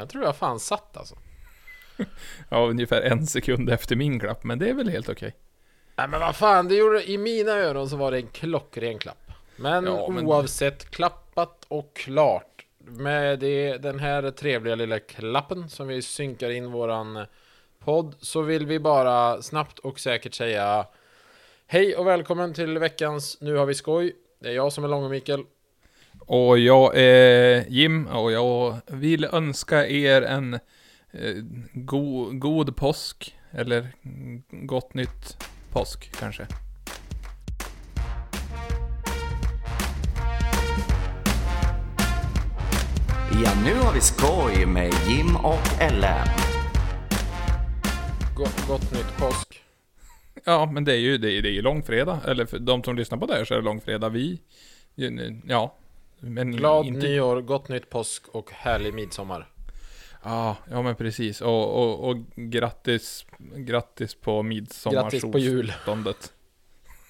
Jag tror jag fan satt alltså. Ja, ungefär en sekund efter min klapp, men det är väl helt okej. Nej men vad fan, det gjorde, i mina öron så var det en klockren klapp. Men, Ja, men- oavsett, klappat och klart. Med det, den här trevliga lilla klappen som vi synkar in våran podd så vill vi bara snabbt och säkert säga Hej och välkommen till veckans Nu har vi skoj. Det är jag som är Långe Mikael. Och jag är Jim och jag vill önska er en eh, go, god påsk. Eller gott nytt påsk kanske. Ja, nu har vi skoj med Jim och Ellen. Gott, gott nytt påsk. Ja, men det är ju, det är, det är ju långfredag. Eller för de som lyssnar på det här så är det långfredag. Vi, ja. Men Glad inte, nyår, gott nytt påsk och härlig midsommar. Ja, ja men precis. Och, och, och grattis, grattis på Grattis på jul. midsommarsolståndet.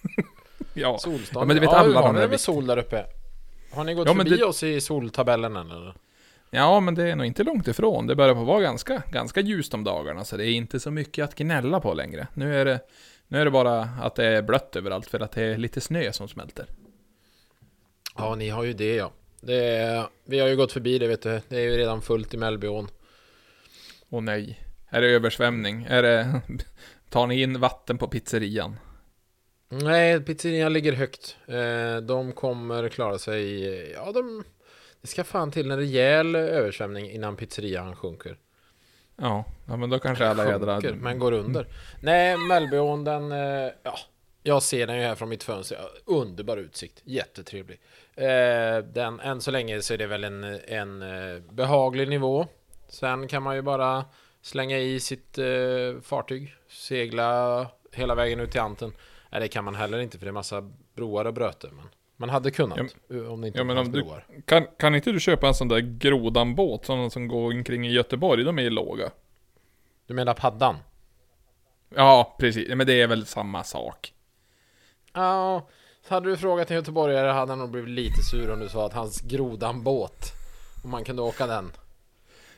ja. Solstånd. Ja, men det vet ja, alla har ni vikt- sol där uppe? Har ni gått Ja, förbi det- oss i soltabellen eller? ja, men det är nog inte långt ifrån. Det börjar på vara ganska, ganska ljust om dagarna, så det är inte så mycket att gnälla på längre. Nu är det, nu är det bara att det är blött överallt för att det är lite snö som smälter. Ja, ni har ju det ja. Det är, vi har ju gått förbi det vet du. Det är ju redan fullt i Mellbyån. Och nej. Är det översvämning? Är det... Tar ni in vatten på pizzerian? Nej, pizzerian ligger högt. Eh, de kommer klara sig. Ja, de... Det ska fan till en rejäl översvämning innan pizzerian sjunker. Ja, ja men då kanske alla. Sjunker, men går under. Nej, Mellbyån den... eh, Ja, jag ser den ju här från mitt fönster. Ja, Underbar utsikt. Jättetrevlig. Eh, Den, än så länge så är det väl en, en eh, behaglig nivå. Sen kan man ju bara slänga i sitt eh, fartyg. Segla hela vägen ut till Anten. Nej, det kan man heller inte för det är massa broar och bröte. Men man hade kunnat. om det inte Ja, men om du- broar. Kan, kan inte du köpa en sån där grodanbåt, sådana som går omkring i Göteborg? De är ju låga. Du menar paddan? Ja, precis. Men det är väl samma sak. Ja, så hade du frågat en göteborgare hade han nog blivit lite sur om du sa att hans grodan båt Om man kunde åka den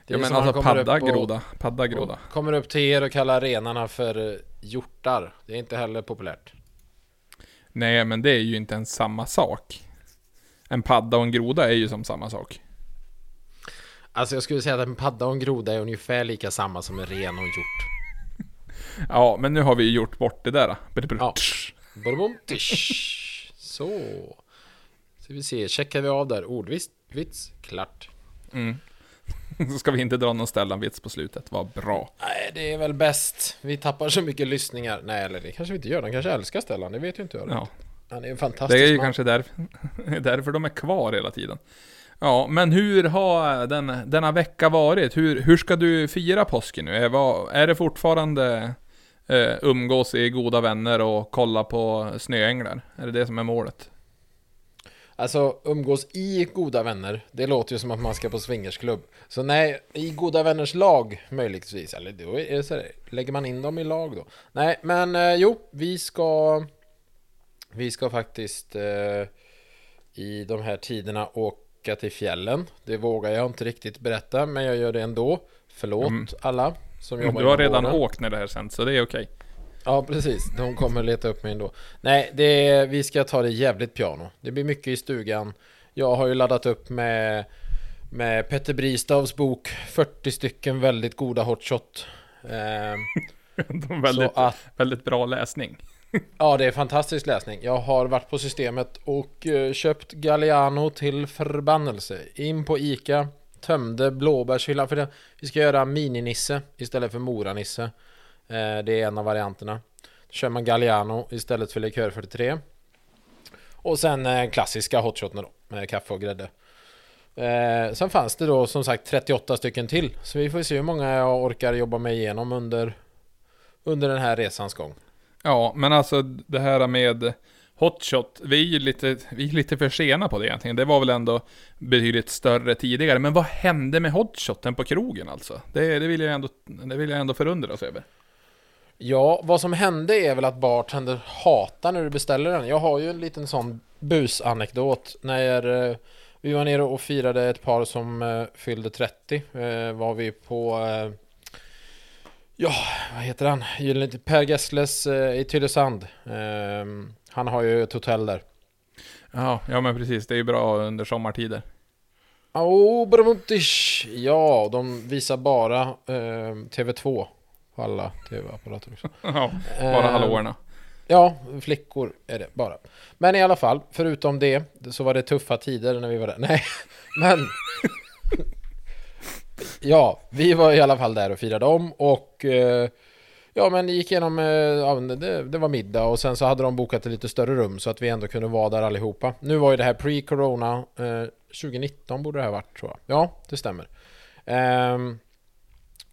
Det är Ja men alltså padda och- groda. Padda groda. Kommer upp till er och kallar renarna för eh, hjortar Det är inte heller populärt Nej, men det är ju inte ens samma sak. En padda och en groda är ju som samma sak. Alltså jag skulle säga att en padda och en groda är ungefär lika samma som en ren och en hjort Ja, men nu har vi ju gjort bort det där. Ja. Så Ska vi se, checkar vi av där Ordvits, vits, klart Mm. Så ska vi inte dra någon Stellan-vits på slutet. Vad bra. Nej, det är väl bäst Vi tappar så mycket lyssningar Nej, eller det kanske vi inte gör De kanske älskar Stellan, det vet ju inte jag Ja, Han är en fantastisk det är ju man. kanske där, därför de är kvar hela tiden. Ja, men hur har den, denna vecka varit? Hur, hur ska du fira påsken nu? Är, är det fortfarande eh, umgås i goda vänner och kolla på snöänglar? Är det det som är målet? Alltså umgås i goda vänner Det låter ju som att man ska på swingersklubb Så nej, i goda vänners lag möjligtvis Eller då är det så här, lägger man in dem i lag då Nej, men eh, jo, vi ska Vi ska faktiskt eh, I de här tiderna åka till fjällen Det vågar jag inte riktigt berätta Men jag gör det ändå Förlåt Mm. alla som du har redan vården. åkt när det här sänds, så det är okej. Ja, precis. De kommer leta upp mig ändå. Nej, det är, vi ska ta det jävligt piano. Det blir mycket i stugan. Jag har ju laddat upp med, med Petter Bristavs bok 40 stycken väldigt goda hotshot. Eh, väldigt, så att, väldigt bra läsning. ja, det är fantastisk läsning. Jag har varit på systemet och eh, köpt Galliano till förbannelse. In på Ica, tömde blåbärshyllan. För det, vi ska göra mini-Nisse istället för Mora-Nisse. Eh, det är en av varianterna. Då kör man Galliano istället för likör 43. Och sen eh, klassiska hotshoten då, med kaffe och grädde. Eh, sen fanns det då som sagt 38 stycken till. Så vi får se hur många jag orkar jobba mig igenom under, under den här resans gång. Ja, men alltså det här med hotshot, vi är ju lite, vi är lite för sena på det egentligen. Det var väl ändå betydligt större tidigare. Men vad hände med hotshoten på krogen alltså? Det, det, vill, jag ändå, det vill jag ändå förundras över. Ja, vad som hände är väl att bartender hatar när du beställer den. Jag har ju en liten sån busanekdot när eh, Vi var nere och firade ett par som eh, fyllde 30. Eh, var vi på... Ja, vad heter han? Gyllene- Per Gessles eh, i Tylösand. Ehm, han har ju ett hotell där. Ja, ja men precis. Det är ju bra under sommartider. Oh! Ja, de visar bara eh, TV2 på alla TV-apparater också. Ja, bara Eh, hallåorna. Ja, flickor är det bara. Men i alla fall, förutom det så var det tuffa tider när vi var där. Nej, men... ja, vi var i alla fall där och firade om och... Eh, ja, men gick igenom... Eh, ja, det, det var middag och sen så hade de bokat ett lite större rum så att vi ändå kunde vara där allihopa. Nu var ju det här pre-corona. Eh, 2019 borde det ha varit tror jag. Ja, det stämmer. Ehm,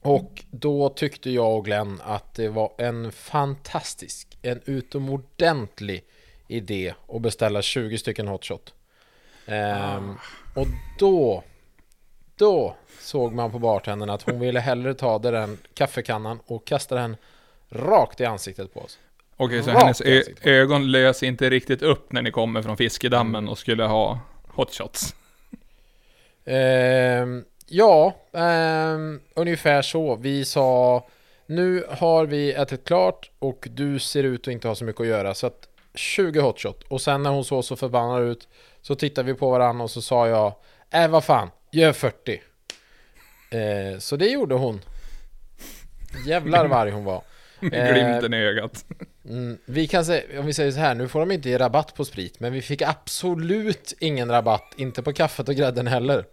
och då tyckte jag och Glenn att det var en fantastisk, en utomordentlig idé att beställa 20 stycken hotshot. Ehm, och då, då såg man på bartendern att hon ville hellre ta den kaffekannan och kasta den rakt i ansiktet på oss. Okej, så Rakt hennes ö- ögon lös inte riktigt upp när ni kommer från fiskedammen och skulle ha hotshots. Ehm, ja, ehm, ungefär så. Vi sa nu har vi ätit klart och du ser ut att inte ha så mycket att göra så att 20 hotshot och sen när hon såg så förbannad ut så tittade vi på varandra och så sa jag Äh vad fan, gör 40 eh, Så det gjorde hon Jävlar vad arg hon var Med glimten i ögat. mm, Vi kan säga, om vi säger så här, nu får de inte ge rabatt på sprit Men vi fick absolut ingen rabatt, inte på kaffet och grädden heller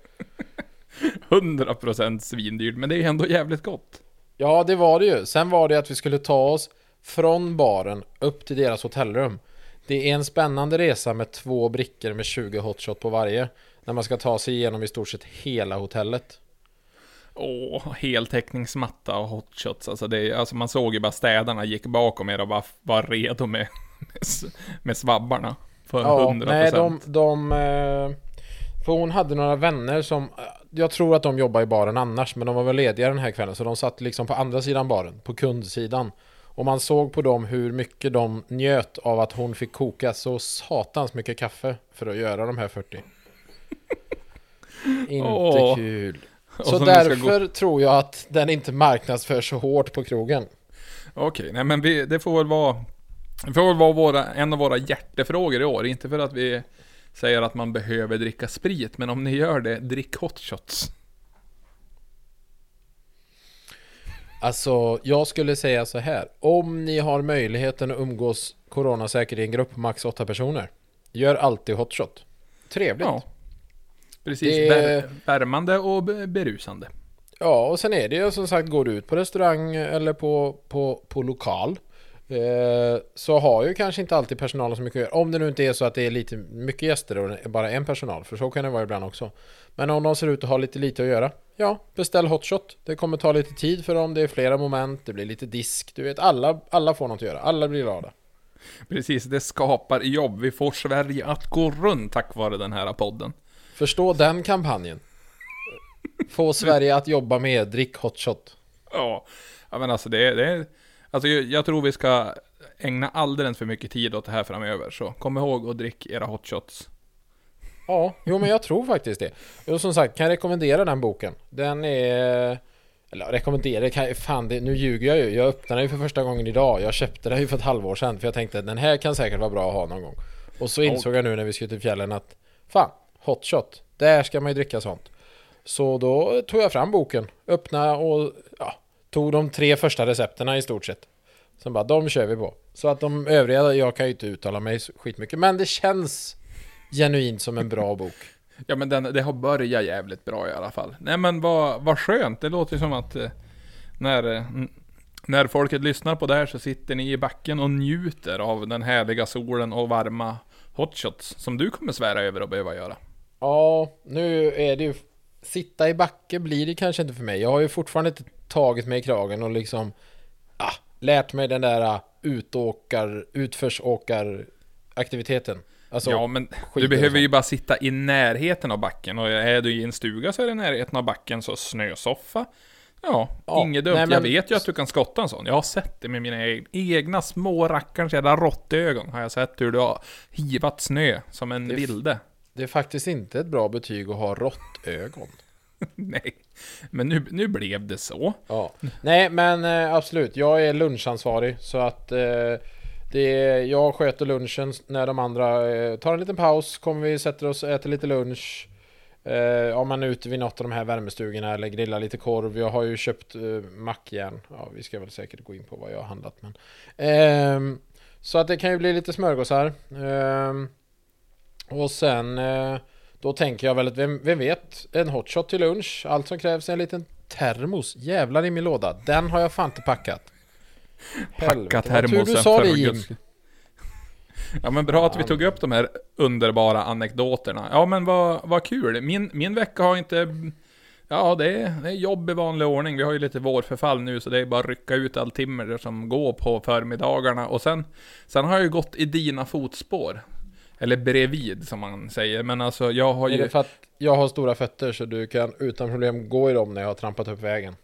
100% svindyrt, men det är ändå jävligt gott. Ja, det var det ju. Sen var det att vi skulle ta oss från baren upp till deras hotellrum. Det är en spännande resa med två brickor med 20 hotshot på varje. När man ska ta sig igenom i stort sett hela hotellet. Åh, heltäckningsmatta och hotshots. Alltså, det, alltså man såg ju bara städarna gick bakom er och bara var redo med, med, med svabbarna. För Ja, 100%. nej, de, de... eh, För hon hade några vänner som... eh, Jag tror att de jobbar i baren annars, men de var väl lediga den här kvällen. Så de satt liksom på andra sidan baren, på kundsidan. Och man såg på dem hur mycket de njöt av att hon fick koka så satans mycket kaffe för att göra de här 40. Inte Åh. kul. Så därför tror jag att den inte marknadsför så hårt på krogen. Okej, nej men vi, det får väl vara... Det får väl vara våra, en av våra hjärtefrågor i år. Inte för att vi säger att man behöver dricka sprit, men om ni gör det, drick hotshots. Alltså, jag skulle säga så här. Om ni har möjligheten att umgås coronasäkert i en grupp max åtta personer. Gör alltid hotshot. Trevligt. Ja. Precis, Det- vär, värmande och be- berusande. Ja, och sen är det ju som sagt, går du ut på restaurang eller på, på, på lokal eh, så har ju kanske inte alltid personalen så mycket att göra. Om det nu inte är så att det är lite mycket gäster och bara en personal, för så kan det vara ibland också. Men om de ser ut att ha lite lite att göra, ja, beställ hotshot. Det kommer ta lite tid för dem, det är flera moment, det blir lite disk. Du vet, alla, alla får något att göra, alla blir glada. Precis, det skapar jobb. Vi får Sverige att gå runt tack vare den här podden. Förstå den kampanjen. Få Sverige att jobba med drick hotshot. Ja, ja men alltså det, det är... Alltså jag, tror vi ska ägna alldeles för mycket tid åt det här framöver. Så kom ihåg att drick era hotshots. Ja, jo men jag tror faktiskt det. Och som sagt, kan jag rekommendera den boken. Den är... Eller rekommendera, kan jag, fan det, nu ljuger jag ju. Jag öppnade den ju för första gången idag. Jag köpte den ju för ett halvår sedan. För jag tänkte den här kan säkert vara bra att ha någon gång. Och så insåg jag nu när vi skulle till fjällen att Fan, hotshot. Där ska man ju dricka sånt. Så då tog jag fram boken, öppna och ja, tog de tre första recepterna i stort sett. Sen bara, de kör vi på. Så att de övriga, jag kan ju inte uttala mig skitmycket. Men det känns genuint som en bra bok. Ja men den, det har börjat jävligt bra i alla fall. Nej men vad, vad skönt. Det låter ju som att eh, när, eh, när folket lyssnar på det här så sitter ni i backen och njuter av den härliga solen och varma hotshots. Som du kommer svära över att behöva göra. Ja, nu är det ju... Sitta i backe blir det kanske inte för mig. Jag har ju fortfarande inte tagit mig i kragen och liksom... Ah, lärt mig den där ah, utåkar... Utförsåkar... Aktiviteten. Alltså, ja men du behöver ju bara sitta i närheten av backen. Och är du i en stuga så är det i närheten av backen. Så snösoffa. Ja, Ja, inget dumt. nej, Jag men- vet ju att du kan skotta en sån. Jag har sett det med mina e- egna små rackarns jävla råttögon. Har jag sett hur du har hivat snö som en vilde. Det är faktiskt inte ett bra betyg att ha råttögon. Nej, men nu, nu blev det så. Ja. Nej, men eh, absolut. Jag är lunchansvarig så att eh, det är, jag sköter lunchen när de andra eh, tar en liten paus. Kommer vi sätter oss och äter lite lunch. Eh, om man är ute vid något av de här värmestugorna eller grillar lite korv. Jag har ju köpt eh, mackjärn. Ja, vi ska väl säkert gå in på vad jag har handlat. Men, ehm, så att det kan ju bli lite smörgåsar. Ehm, och sen eh, då tänker jag väl att vem, vem vet, en hotshot till lunch. Allt som krävs är en liten termos. Jävlar i min låda. Den har jag fan inte packat. Packa termosen du sa det Jim. Ja men bra att vi tog upp de här underbara anekdoterna. Ja men vad, vad kul. Min, min vecka har inte... Ja det är, det är jobb i vanlig ordning. Vi har ju lite vårförfall nu så det är bara att rycka ut all timmer som går på förmiddagarna. Och sen, sen har jag ju gått i dina fotspår. Eller bredvid som man säger. Men alltså jag har Är ju... det för att jag har stora fötter så du kan utan problem gå i dem när jag har trampat upp vägen?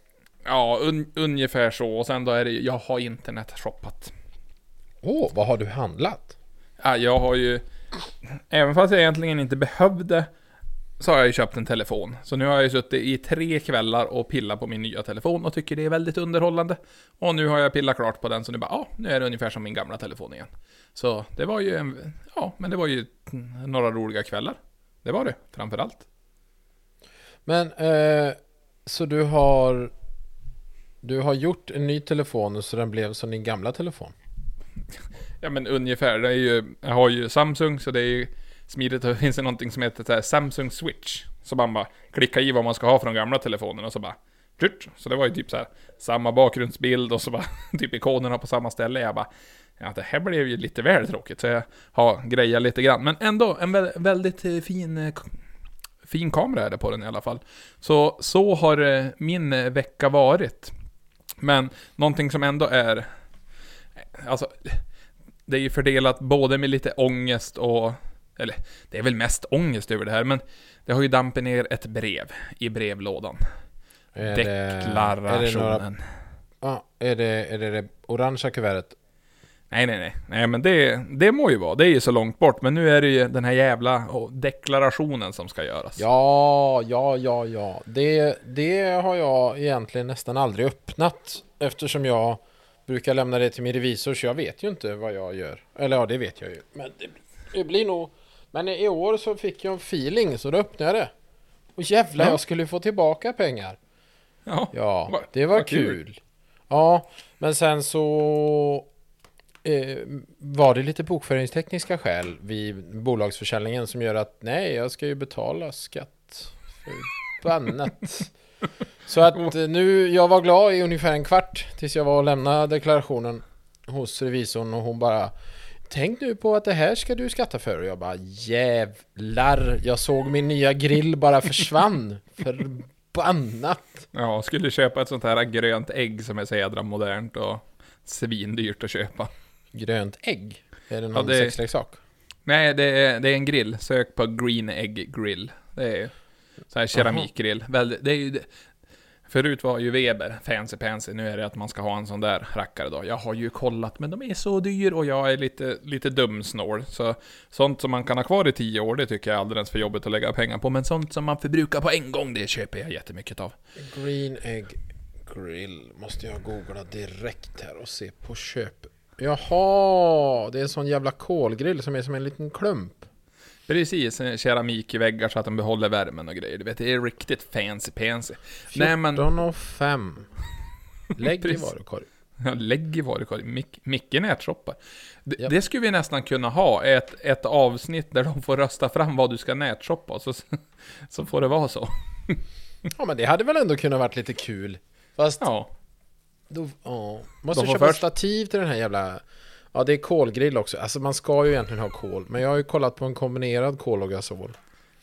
Ja, un, ungefär så. Och sen då är det jag har internetshoppat. Åh, vad har du handlat? Ja, jag har ju... Även fast jag egentligen inte behövde så har jag ju köpt en telefon. Så nu har jag ju suttit i tre kvällar och pillat på min nya telefon och tycker det är väldigt underhållande. Och nu har jag pillat klart på den så nu bara, ja, nu är det ungefär som min gamla telefon igen. Så det var ju en, ja, men det var ju några roliga kvällar. Det var det, framförallt. Men, eh, så du har... Du har gjort en ny telefon så den blev som din gamla telefon? Ja men ungefär, det är ju, jag har ju Samsung så det är ju smidigt. Det finns det någonting som heter här Samsung Switch. Så man bara klickar i vad man ska ha från gamla telefonen och så bara. Så det var ju typ så här samma bakgrundsbild och så bara typ ikonerna på samma ställe. Jag bara Ja, det här blev ju lite väl tråkigt så jag har grejat lite grann. Men ändå en vä- väldigt eh, fin eh, Fin kamera är det på den i alla fall. Så, så har eh, min vecka varit. Men någonting som ändå är Alltså det är ju fördelat både med lite ångest och... Eller, det är väl mest ångest över det här, men det har ju dampit ner ett brev i brevlådan. Är det- Deklarationen. Är det, några, ja, är, det, är det det orangea kuvertet? Nej, nej, nej. Nej, men det, det må ju vara. Det är ju så långt bort. Men nu är det ju den här jävla deklarationen som ska göras. Ja, ja, ja, ja. Det, det har jag egentligen nästan aldrig öppnat. Eftersom jag brukar lämna det till min revisor så jag vet ju inte vad jag gör. Eller ja, det vet jag ju. Men det, det blir nog... Men i år så fick jag en feeling så då öppnade jag det. Och jävlar, Ja. jag skulle få tillbaka pengar. Ja. Ja, det var kul. kul. Ja, men sen så eh, var det lite bokföringstekniska skäl vid bolagsförsäljningen som gör att nej, jag ska ju betala skatt. Förbannat. så att eh, nu, jag var glad i ungefär en kvart tills jag var och lämnade deklarationen hos revisorn och hon bara Tänk nu på att det här ska du skatta för och jag bara jävlar Jag såg min nya grill bara försvann Förbannat Ja, skulle köpa ett sånt här grönt ägg som är så jädra modernt och svindyrt att köpa. Grönt ägg? Är det någon det- sexleksak? Nej, det är, det är en grill. Sök på Green Egg Grill. Det är så här keramikgrill. Väldigt, det är ju. Förut var ju Weber fancy pansy, nu är det att man ska ha en sån där rackare då. Jag har ju kollat, men de är så dyr och jag är lite, lite dumsnål. Så sånt som man kan ha kvar i tio år, det tycker jag är alldeles för jobbigt att lägga pengar på. Men sånt som man förbrukar på en gång, det köper jag jättemycket av. Green Egg Grill måste jag googla direkt här och se på köp. Jaha, det är en sån jävla kolgrill som är som en liten klump. Precis, keramik i väggar så att de behåller värmen och grejer. Du vet, det är riktigt fancy pansy. Nej men, 14 och 5. Lägg i varukorg. Ja, lägg i varukorg. Mic- Micke nätshoppar. D- Japp. Det skulle vi nästan kunna ha, ett, ett avsnitt där de får rösta fram vad du ska nätshoppa, så, så får det vara så. Ja men det hade väl ändå kunnat varit lite kul. Fast Ja, då, ja. Måste köpa först- stativ till den här jävla... Ja det är kolgrill också. Alltså man ska ju egentligen ha kol. Men jag har ju kollat på en kombinerad kol och gasol.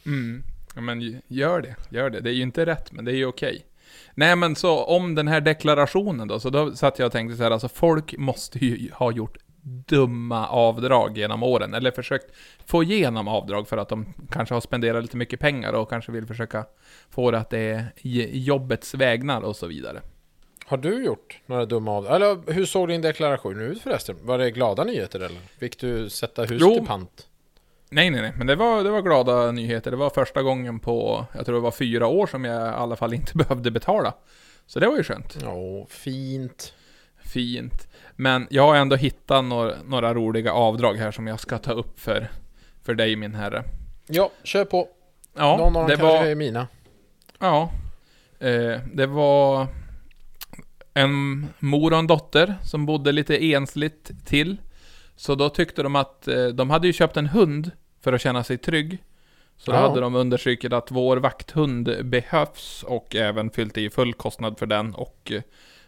mm. ja men gör det, gör det. Det är ju inte rätt, men det är ju okej. Nej men så om den här deklarationen då, så då satt jag och tänkte så här, alltså folk måste ju ha gjort dumma avdrag genom åren, eller försökt få igenom avdrag för att de kanske har spenderat lite mycket pengar och kanske vill försöka få det att det är jobbets vägnar och så vidare. Har du gjort några dumma av... Eller hur såg din deklaration ut förresten? Var det glada nyheter eller? Fick du sätta hus Jo. till pant? Nej, nej, nej. Men det var, det var glada nyheter. Det var första gången på, jag tror det var fyra år som jag i alla fall inte behövde betala. Så det var ju skönt. Ja, fint. Fint. Men jag har ändå hittat några, några roliga avdrag här som jag ska ta upp för, för dig min herre. Ja, kör på. Ja, Någon av dem kanske var... är mina. Ja. Eh, det var en mor och en dotter som bodde lite ensligt till. Så då tyckte de att eh, de hade ju köpt en hund för att känna sig trygg. Så då Ja. hade de understrukit att vår vakthund behövs och även fyllt i full kostnad för den och eh,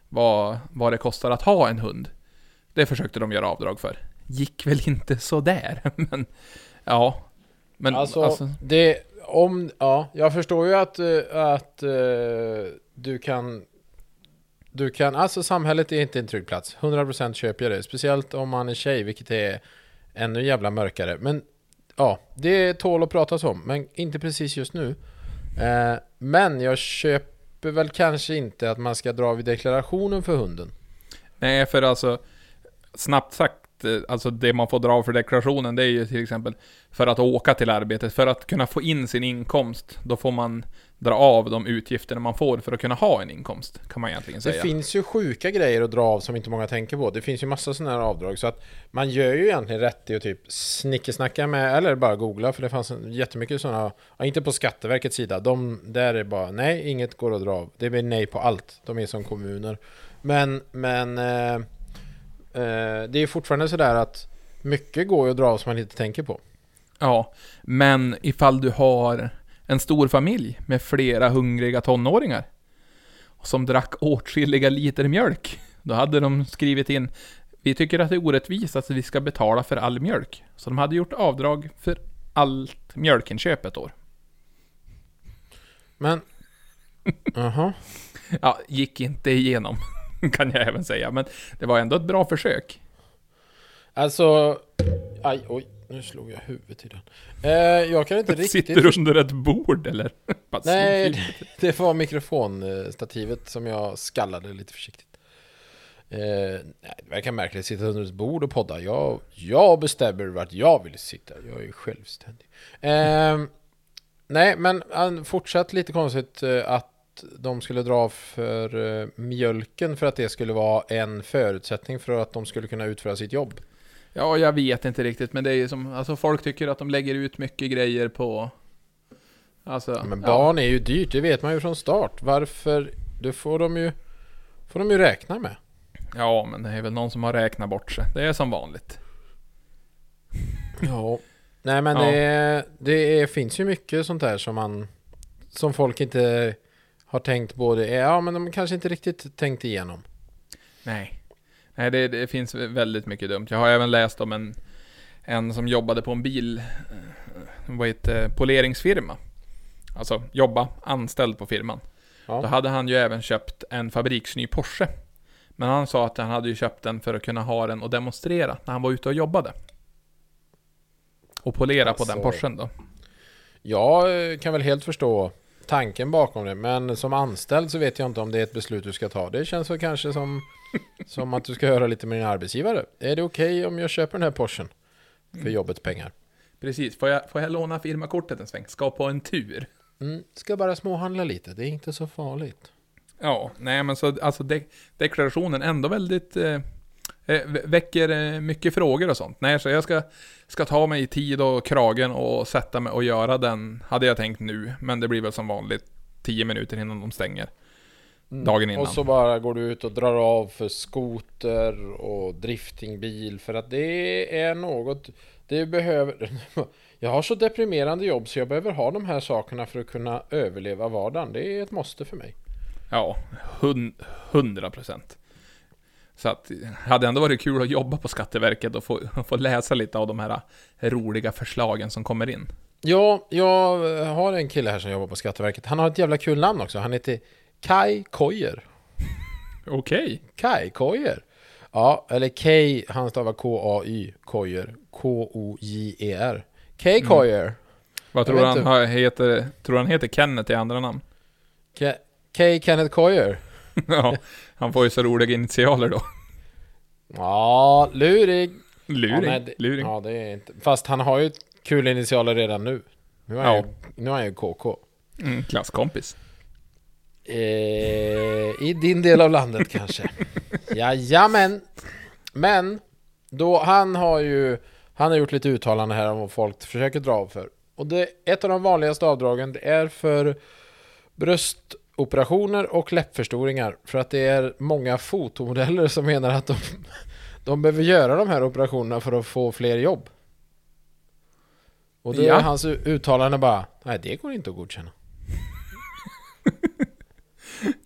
vad, vad det kostar att ha en hund. Det försökte de göra avdrag för. Gick väl inte så där, men ja. Men alltså, alltså det, om, ja, jag förstår ju att, eh, att du kan du kan, alltså samhället är inte en trygg plats. 100% köper jag det, speciellt om man är tjej, vilket är ännu jävla mörkare. Men ja, det tål att pratas om, men inte precis just nu. Eh, Men jag köper väl kanske inte att man ska dra vid deklarationen för hunden. Nej, för alltså snabbt sagt, eh, alltså det man får dra av för deklarationen, det är ju till exempel för att åka till arbetet, för att kunna få in sin inkomst, då får man dra av de utgifterna man får för att kunna ha en inkomst, kan man egentligen Det säga. finns ju sjuka grejer att dra av som inte många tänker på. Det finns ju massa sådana här avdrag så att man gör ju egentligen rätt i att typ snickesnacka med eller bara googla för det fanns jättemycket sådana, ja, inte på Skatteverkets sida. De där är bara nej, inget går att dra av. Det blir nej på allt. De är som kommuner. Men, men eh, eh, det är fortfarande sådär att mycket går ju att dra av som man inte tänker på. Ja, men ifall du har en stor familj med flera hungriga tonåringar som drack åtskilliga liter mjölk, då hade de skrivit in vi tycker att det är orättvist att vi ska betala för all mjölk. Så de hade gjort avdrag för allt mjölkinköp ett år. Men, jaha. Ja, gick inte igenom, kan jag även säga. Men det var ändå ett bra försök. Alltså, aj, oj, nu slog jag huvudet i den. Eh, jag kan inte riktigt... Sitter du under ett bord eller? Nej, det, det var mikrofonstativet som jag skallade lite försiktigt. Eh, nej, det verkar märkligt att sitta under ett bord och podda. Jag, jag bestämmer vart jag vill sitta. Jag är självständig. Eh, nej, men eh, fortsatt lite konstigt eh, att de skulle dra för eh, mjölken för att det skulle vara en förutsättning för att de skulle kunna utföra sitt jobb. Ja, jag vet inte riktigt, men det är ju som, alltså folk tycker att de lägger ut mycket grejer på... Alltså, Men ja. barn är ju dyrt, det vet man ju från start. Varför? Det får de ju, får de ju räkna med. Ja, men det är väl någon som har räknat bort sig. Det är som vanligt. Ja. Nej men Ja. det, det är, finns ju mycket sånt där som man Som folk inte har tänkt både Ja men de kanske inte riktigt tänkt igenom Nej. Nej, det, det finns väldigt mycket dumt. Jag har även läst om en, en som jobbade på en bil, eh, vad heter poleringsfirma. Alltså jobba, anställd på firman. Då Ja, hade han ju även köpt en fabriksny Porsche. Men han sa att han hade ju köpt den för att kunna ha den och demonstrera när han var ute och jobbade. Och polera på den Alltså. Porschen då. jag eh, kan väl helt förstå Tanken bakom det. Men som anställd så vet jag inte om det är ett beslut du ska ta. Det känns väl kanske som Som att du ska höra lite med din arbetsgivare. Är det okej om jag köper den här Porschen? För jobbets pengar? Precis, får jag, får jag låna firmakortet en sväng? Ska på en tur. mm, Ska bara småhandla lite, det är inte så farligt. Ja, nej men så alltså de, deklarationen ändå väldigt eh, väcker eh, mycket frågor och sånt. Nej, så jag ska, ska ta mig i tid och kragen och sätta mig och göra den, hade jag tänkt nu. Men det blir väl som vanligt 10 minuter innan de stänger. Dagen innan. Och så bara går du ut och drar av för skoter och driftingbil för att det är något Det behöver Jag har så deprimerande jobb så jag behöver ha de här sakerna för att kunna överleva vardagen Det är ett måste för mig Ja, hun, 100 procent. Så att, det hade ändå varit kul att jobba på Skatteverket och få, få läsa lite av de här roliga förslagen som kommer in. Ja, jag har en kille här som jobbar på Skatteverket. Han har ett jävla kul namn också. Han heter Kai Koyer Okej. Kai Koyer Ja, eller K, han stavar K-A-Y Koyer K-O-J-E-R Kai Koyer Vad tror han heter? Tror han heter Kenneth i andra namn? K, K Kenneth Koyer ja, han får ju så roliga initialer då. Ja, lurig. Luring. Ja, nej, det, Luring. Ja, det är inte. Fast han har ju kul initialer redan nu. Nu är Ja. ju, nu är han ju KK. Mm, klasskompis. Eh, I din del av landet kanske. Jajamän. Men, då, han har ju han har gjort lite uttalanden här om vad folk försöker dra av för. Och det, ett av de vanligaste avdragen det är för bröstoperationer och läppförstoringar. För att det är många fotomodeller som menar att de, de behöver göra de här operationerna för att få fler jobb. Och då Ja. är hans uttalande bara, nej det går inte att godkänna.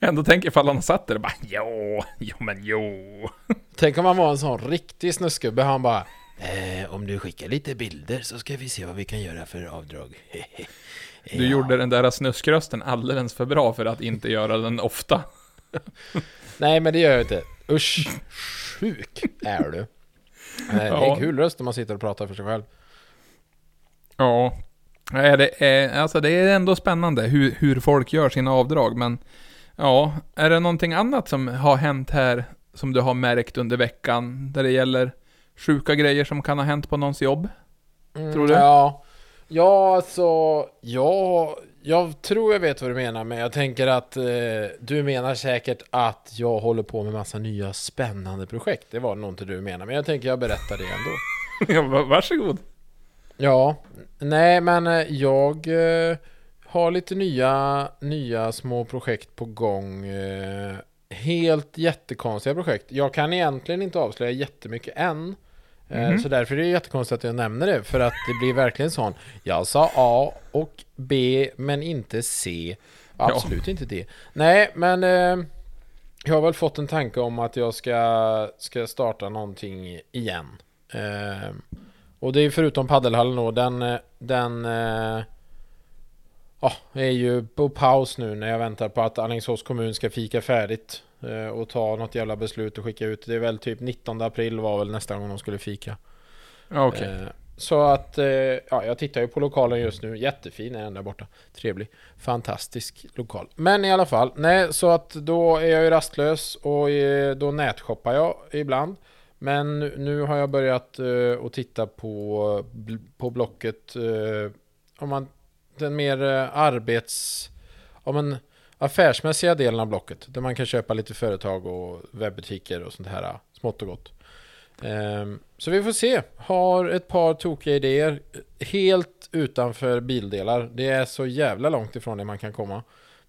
Ändå tänker ifall han satt där och bara jo, jo men jo. Tänk om han var en sån riktig snuskgubbe, han bara eh, Om du skickar lite bilder så ska vi se vad vi kan göra för avdrag. Du Ja. gjorde den där snuskrösten alldeles för bra för att inte göra den ofta. Nej men det gör jag inte. Usch, sjuk är du. Eh, Det är Ja. en kul röst om man sitter och pratar för sig själv. Ja. Det är, alltså det är ändå spännande hur, hur folk gör sina avdrag, men ja, är det någonting annat som har hänt här som du har märkt under veckan, där det gäller sjuka grejer som kan ha hänt på någons jobb? Mm, Tror du? Ja, ja alltså, ja, jag tror jag vet vad du menar, men jag tänker att eh, du menar säkert att jag håller på med massa nya spännande projekt. Det var nog inte du menar, men jag tänker jag berättar det ändå. Ja, va- varsågod. Ja, nej men eh, jag eh, har lite nya, nya små projekt på gång. Eh, helt jättekonstiga projekt. Jag kan egentligen inte avslöja jättemycket än. Mhm. Så därför är det jättekonstigt att jag nämner det. För att det blir verkligen sån. Jag sa A och B men inte C. Absolut inte D. Nej men eh, jag har väl fått en tanke om att jag ska, ska starta någonting igen. Eh, och det är förutom paddelhallen då, den, den eh, ja, är ju på paus nu när jag väntar på att Alingsås kommun ska fika färdigt och ta något jävla beslut och skicka ut. Det är väl typ 19 april var väl nästa gång de skulle fika. Ja, Okej. Eh, så att, eh, ja, jag tittar ju på lokalen just nu. Jättefin är den där borta. Trevlig. Fantastisk lokal. Men i alla fall, nej, så att då är jag ju rastlös och eh, då nätshoppar jag ibland. Men nu- har jag börjat eh, att titta på, på Blocket, eh, om man, den mer eh, arbets... Om en affärsmässiga delen av Blocket. Där man kan köpa lite företag och webbutiker och sånt här smått och gott. Ehm, Så vi får se. Har ett par tokiga idéer. Helt utanför bildelar. Det är så jävla långt ifrån det man kan komma.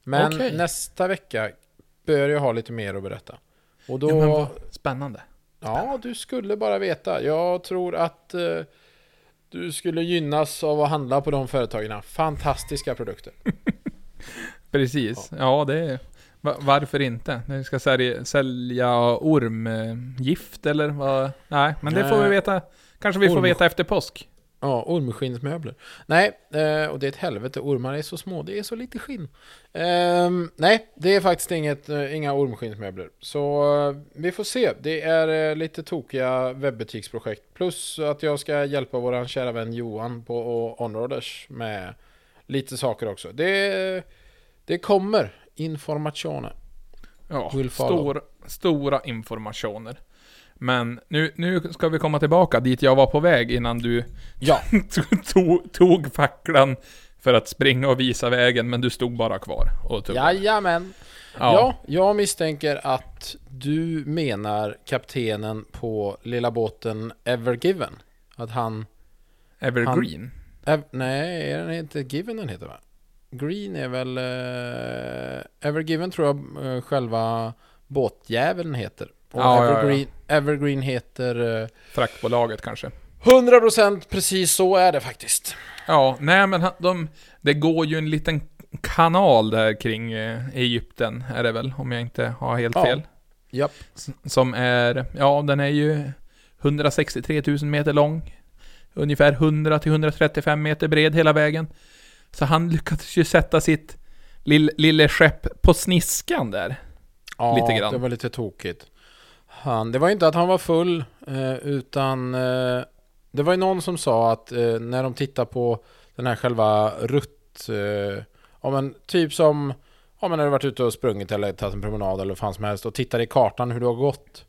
Men Okej. nästa vecka bör jag ha lite mer att berätta. Och då... Ja, vad spännande. Ja, du skulle bara veta. Jag tror att eh, du skulle gynnas av att handla på de företagen. Fantastiska produkter. Precis. Ja, det är... va- Varför inte? Ni ska sälja, sälja ormgift eller vad? Nej, men det får vi veta. Kanske vi får Orm- veta efter påsk. Ja, ormskinnsmöbler. Nej, eh, och det är ett helvete. Ormar är så små, det är så lite skinn. Ehm, nej, det är faktiskt inget, eh, inga ormskinnsmöbler. Så eh, vi får se. Det är lite tokiga webbutiksprojekt. Plus att jag ska hjälpa våran kära vän Johan på Onroaders med lite saker också. Det, det kommer informationer. Ja, stor, stora informationer. Men nu, nu ska vi komma tillbaka dit jag var på väg innan du Ja, tog, tog facklan för att springa och visa vägen, men du stod bara kvar och tuggade. jajamän. Ja. Ja, jag misstänker att du menar kaptenen på lilla båten Evergiven. Att han... Evergreen. Ev, nej, är den inte Given den heter va? Green är väl... Uh, Evergiven tror jag eh, själva båtjäveln heter. Och Ja, ja, ja. Evergreen, Evergreen heter... eh, Fraktbolaget kanske. 100% precis så är det faktiskt. Ja, nej men de, det går ju en liten kanal där kring eh, Egypten, är det väl, om jag inte har helt Ja. fel. Japp. Som är, ja den är ju 163 000 meter lång. Ungefär 100-135 meter bred hela vägen. Så han lyckades ju sätta sitt lill, lille skepp på sniskan där. Ja, Lite grann. det var lite tokigt. Han, det var inte att han var full, eh, utan eh, det var ju någon som sa att eh, när de tittar på den här själva rutt, eh, ja men typ som, ja men när du varit ute och sprungit eller tagit en promenad eller vad fan som helst och tittar i kartan hur du har gått.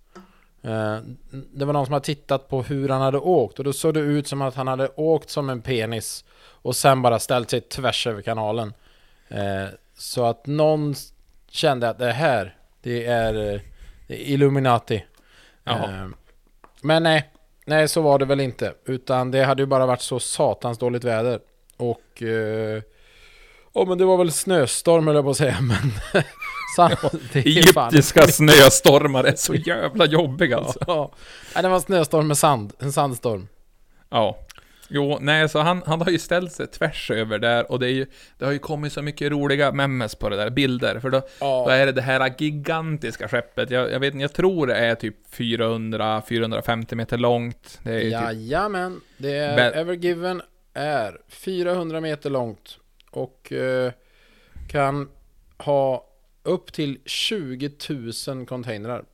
Eh, det var någon som hade tittat på hur han hade åkt och då såg det ut som att han hade åkt som en penis och sen bara ställt sig tvärs över kanalen. Eh, så att någon kände att det här, det är, det är Illuminati. Eh, men nej, nej så var det väl inte. Utan det hade ju bara varit så satans dåligt väder. Och... Eh, Ja men det var väl snöstorm höll jag på att säga men... Egyptiska snöstormar är så jävla jobbiga alltså. Ja, Nej, det var en snöstorm med sand, en sandstorm. Ja. Jo, nej, så han, han har ju ställt sig tvärs över där och det är ju, det har ju kommit så mycket roliga memes på det där, bilder, för då, Ja. då är det det här gigantiska skeppet, jag, jag vet jag tror det är typ 400-450 meter långt. Det är typ, Jajamän, det är Men- Evergiven är 400 meter långt och eh, kan ha upp till 20 000 containrar.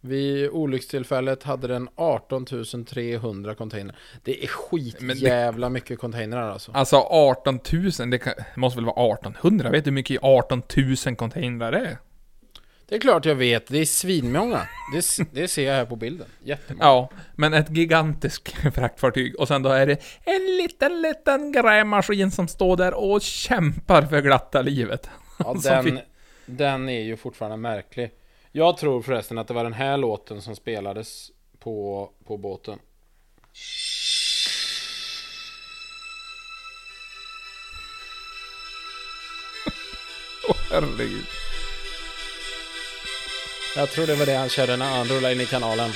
Vid olyckstillfället hade den 18 300 containrar. Det är skit Men det- jävla mycket containrar alltså. alltså 18 000, det kan, måste väl vara 1800? Vet du hur mycket 18 000 containrar är? Det är klart jag vet, det är svinmånga. Det, det ser jag här på bilden. Jättemånga. Ja, men ett gigantiskt fraktfartyg och sen då är det en liten, liten grävmaskin som står där och kämpar för glatta livet. Ja, den, den är ju fortfarande märklig. Jag tror förresten att det var den här låten som spelades på, på båten. Åh herregud. Jag tror det var det han körde när han rullade in i kanalen.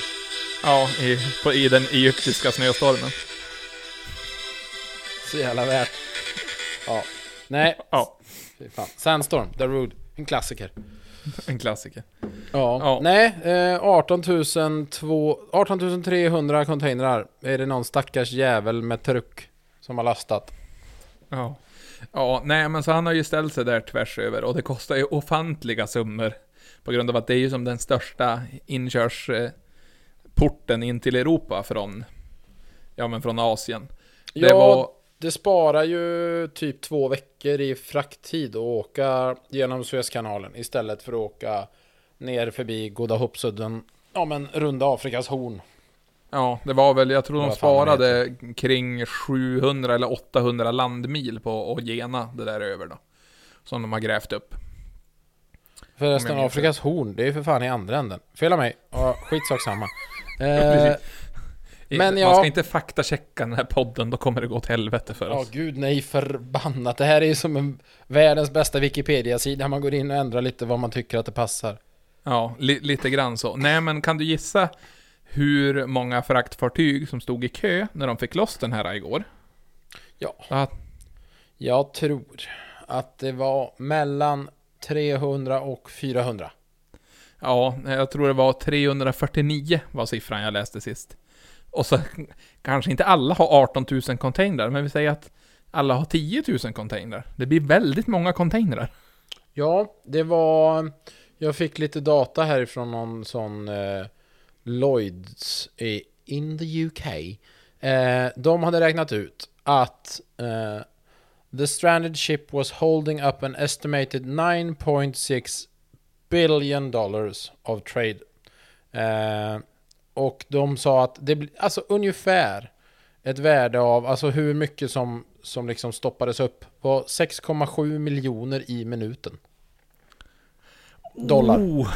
Ja, i, på, i den egyptiska snöstormen. Så jävla värt. Ja. Nej, Ja, fy fan. Sandstorm, The Road. En klassiker. en klassiker. Ja. Ja. Nej, eh, 18, 002 18 300 containrar är det någon stackars jävel med truck som har lastat. Ja. Ja, nej men så han har ju ställt sig där tvärs över och det kostar ju ofantliga summor. På grund av att det är ju som den största inkörsporten in till Europa från, ja men från Asien. Det ja, var, det sparar ju typ två veckor i frakttid att åka genom Suezkanalen istället för att åka ner förbi Goda Hoppsudden. Ja men runda Afrikas horn. ja det var väl, jag tror de sparade kring 700 eller 800 landmil på att gena det där över då. Som de har grävt upp. Förresten Afrikas horn, det är ju för fan i andra änden. Fel av mig. Ja, skitsak samma. Eh, men Man ja. ska inte faktachecka den här podden, då kommer det gå åt helvete för Ja oss. gud nej förbannat. Det här är ju som en världens bästa Wikipedia-sida. Man går in och ändrar lite vad man tycker att det passar. Ja, li lite grann så. Nej, men kan du gissa hur många fraktfartyg som stod i kö när de fick loss den här igår? Ja. Ja, Jag tror att det var mellan 300 och 400. ja, jag tror det var 349 var siffran jag läste sist. Och så kanske inte alla har 18 000 containrar, men vi säger att alla har 10 000 containrar. Det blir väldigt många containrar. Ja, det var... Jag fick lite data härifrån någon sån eh, Lloyds i in the UK. Eh, de hade räknat ut att eh, the stranded ship was holding up an estimated 9.6 billion dollars of trade. Eh, och de sa att det blir alltså ungefär ett värde av, alltså hur mycket som, som liksom stoppades upp var 6,7 miljoner i minuten. Dollar. Oh.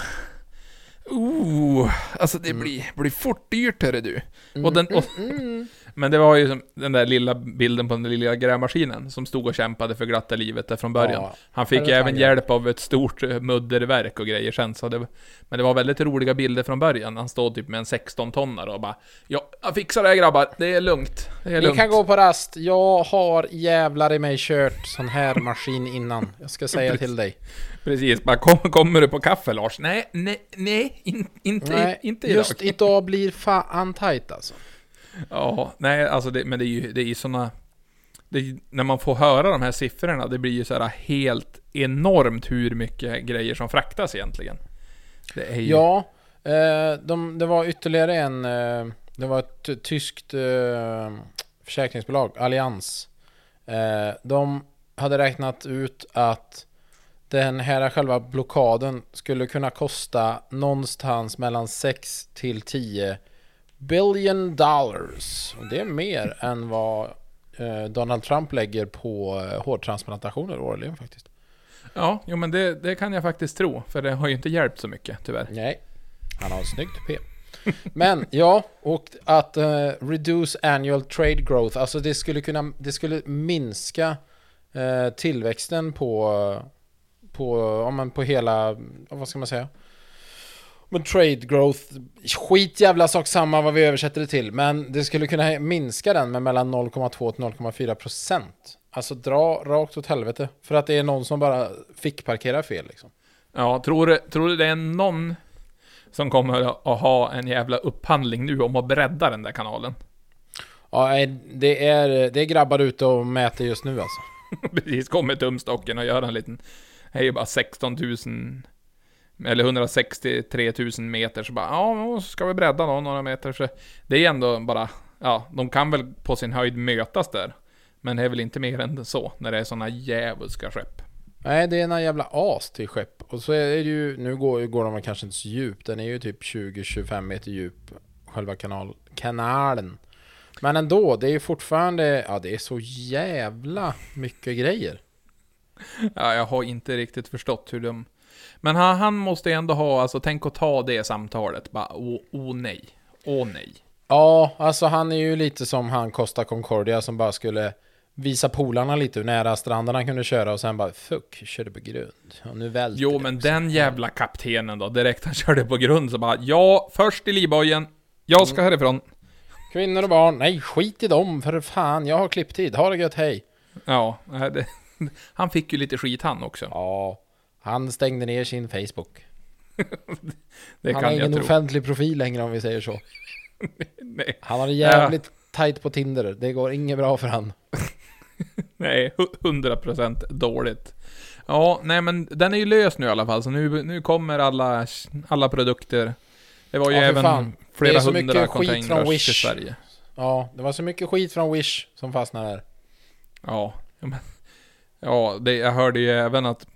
Oh. Alltså det blir, blir fort dyrt hörru du. Och den, och, men det var ju som den där lilla bilden på den där lilla grävmaskinen som stod och kämpade för glatta livet där från början. Ja, Han fick ju även hjälp av ett stort eh, mudderverk och grejer sen, så det, men det var väldigt roliga bilder från början. Han stod typ med en 16-tonnare och bara Ja, jag fixar det här grabbar, det är lugnt. Det är Ni lugnt. kan gå på rast. Jag har jävlar i mig kört sån här maskin innan. Jag ska säga till dig. Precis, bara kom, kommer du på kaffe Lars? Nej, nej, nej, in, inte, Nej, inte idag. just idag blir fan tight alltså. Ja, nej, alltså det, men det är ju, det är ju såna... Det, när man får höra de här siffrorna, det blir ju så här helt enormt hur mycket grejer som fraktas egentligen. Det är ju... Ja, eh, de, det var ytterligare en... Eh, det var ett tyskt eh, försäkringsbolag, Allians. Eh, de hade räknat ut att den här själva blockaden skulle kunna kosta någonstans mellan 6 till 10 billion dollars. Det är mer än vad eh, Donald Trump lägger på eh, hårtransplantationer årligen faktiskt. Ja, jo men det, det kan jag faktiskt tro. För det har ju inte hjälpt så mycket, tyvärr. Nej, han har en snygg tupé. Men ja, och att eh, reduce annual trade growth, alltså det skulle kunna, det skulle minska eh, tillväxten på, på, ja, men på hela, vad ska man säga? Men trade growth, skit jävla sak samma vad vi översätter det till, men det skulle kunna minska den med mellan 0,2 till 0,4 procent. Alltså dra rakt åt helvete, för att det är någon som bara fick parkera fel liksom. Ja, tror du, tror du det är någon som kommer att ha en jävla upphandling nu om att bredda den där kanalen? Ja, det är, det är grabbar ute och mäter just nu alltså. Precis, kommer tumstocken och gör en liten... Det är ju bara 16 000... Eller 163 000 meter, så bara ja, ska vi bredda då några meter. Så det är ändå bara... Ja, de kan väl på sin höjd mötas där. Men det är väl inte mer än så, när det är såna djävulska skepp. Nej, det är en jävla as till skepp. Och så är det ju, nu går, går de kanske inte så djupt. Den är ju typ 20-25 meter djup, själva kanal, kanalen. Men ändå, det är ju fortfarande, ja det är så jävla mycket grejer. Ja, jag har inte riktigt förstått hur de... Men han, han måste ändå ha, alltså tänk att ta det samtalet. Bara, åh, åh nej. Åh nej. Ja, alltså han är ju lite som han Costa Concordia som bara skulle visa polarna lite hur nära stranden han kunde köra och sen bara fuck, körde på grund. Och nu välter Jo, men också. den jävla kaptenen då, direkt han körde på grund så bara, ja, först i livbojen. Jag ska härifrån. Kvinnor och barn, nej skit i dem för fan, jag har klipptid, ha det gött, hej. Ja, det, han fick ju lite skit han också. Ja, han stängde ner sin Facebook. Det han har ingen tro. offentlig profil längre om vi säger så. Nej, Han har jävligt tajt på Tinder. Det går inget bra för han. nej, hu- 100% dåligt. Ja, nej men den är ju lös nu i alla fall, så nu, nu kommer alla, alla produkter. Det var ju Ja, även fan. Flera hundra containers till Sverige. Ja, det var så mycket skit från Wish som fastnade där. Ja, ja, men, ja det, jag hörde ju även att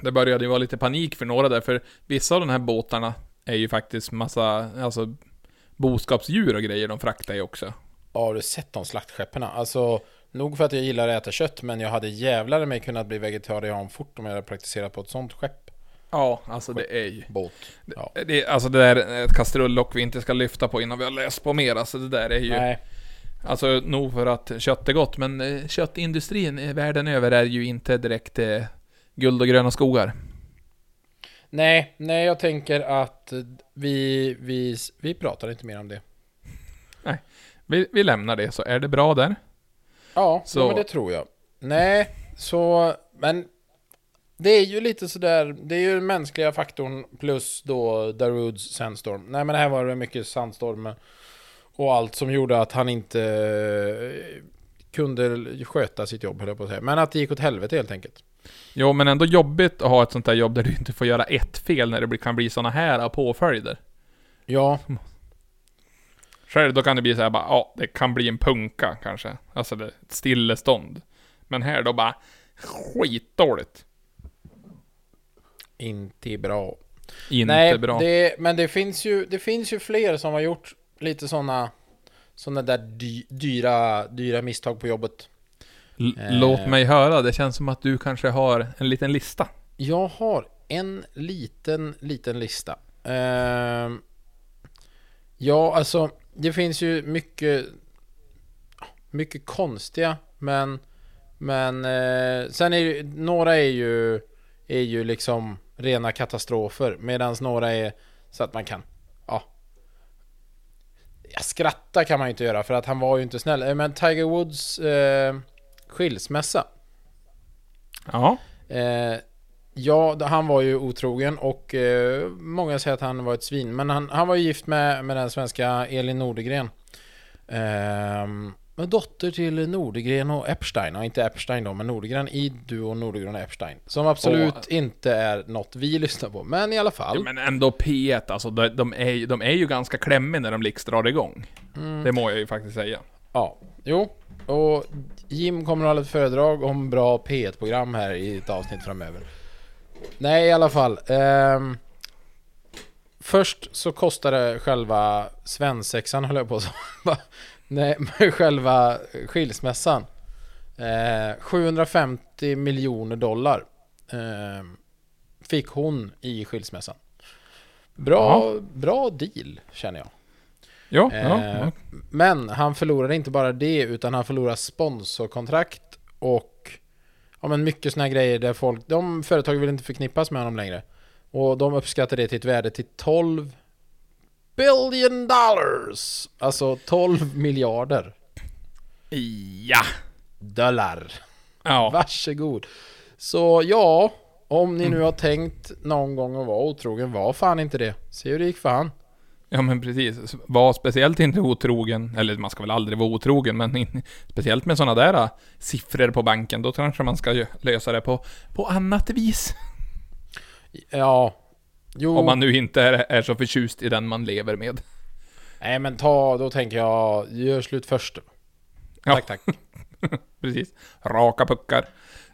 det började ju vara lite panik för några där, för vissa av de här båtarna är ju faktiskt massa, alltså boskapsdjur och grejer de fraktar ju också. Ja, har du sett de slaktskeppen? Alltså, nog för att jag gillar att äta kött, men jag hade jävlar mig kunnat bli vegetarian fort om jag hade praktiserat på ett sånt skepp. Ja, alltså det är ju... Båt. Ja. Det, alltså det där är ett kastrullock vi inte ska lyfta på innan vi har läst på mer, alltså det där är ju... Nej, Alltså nog för att kött är gott, men eh, köttindustrin eh, världen över är ju inte direkt eh, guld och gröna skogar. nej, nej, jag tänker att vi, vi, vi pratar inte mer om det. Vi, vi lämnar det, så är det bra där. Ja, Så- så. men det tror jag. Nej, så, men det är ju lite sådär, det är ju den mänskliga faktorn plus då Darudes sandstorm. Nej men det här var det mycket sandstorm och allt som gjorde att han inte eh, kunde sköta sitt jobb höll jag på att säga. Men att det gick åt helvete helt enkelt. Jo, men ändå jobbigt att ha ett sånt där jobb där du inte får göra ett fel när det kan bli såna här påföljder. Ja, Själv då kan det bli så här bara, ja, det kan bli en punka kanske. Alltså det, ett stillestånd. Men här då bara, skitdåligt. inte bra. Inte Nej, bra. Det, men det finns, ju, det finns ju fler som har gjort lite sådana såna där dy, dyra, dyra misstag på jobbet. Låt mig höra, det känns som att du kanske har en liten lista. Jag har en liten, liten lista. Ehm, ja, alltså det finns ju mycket, mycket konstiga, men, men eh, sen är ju, några är ju, är ju liksom rena katastrofer, medan några är så att man kan, ja. Skratta kan man ju inte göra för att han var ju inte snäll. Eh, men Tiger Woods eh, skilsmässa. Ja. Eh, ja, han var ju otrogen och eh, många säger att han var ett svin. Men han, han var ju gift med, med den svenska Elin Nordegren. Eh, dotter till Nordegren och Epstein. Och inte Epstein då, men Nordegren i duo Nordegren och Epstein. Som absolut Och- inte är något vi lyssnar på. Men i alla fall. ja. Men ändå P1, alltså de, de, är, de är ju ganska klämmiga när de liksom drar igång. Mm. Det må jag ju faktiskt säga. Ja, jo. Och Jim kommer att hålla ett föredrag om bra P1-program här i ett avsnitt framöver. Nej, i alla fall. ehm, först så kostade själva svensexan, höll jag på säga. Nej, men själva skilsmässan. Eh, 750 miljoner dollar. ehm, fick hon i skilsmässan. Bra, bra deal, känner jag. Ja, ja, Eh, ja. Men han förlorade inte bara det utan han förlorade sponsorkontrakt och ja, men mycket här grejer där folk, de företag vill inte förknippas med honom längre. Och de uppskattar det till ett värde till 12 billion dollars. Alltså 12 miljarder Ja! dollar. Ja. Varsågod. Så ja, om ni nu har tänkt någon gång att vara otrogen, var fan inte det. Se hur det gick för han. Ja men precis. Var speciellt inte otrogen, eller man ska väl aldrig vara otrogen, men in, speciellt med sådana där äh, siffror på banken, då kanske man ska lösa det på, på annat vis. Ja. Jo. Om man nu inte är, är så förtjust i den man lever med. Nej men ta, då tänker jag, gör slut först. Ja. Tack tack. Precis. Raka puckar.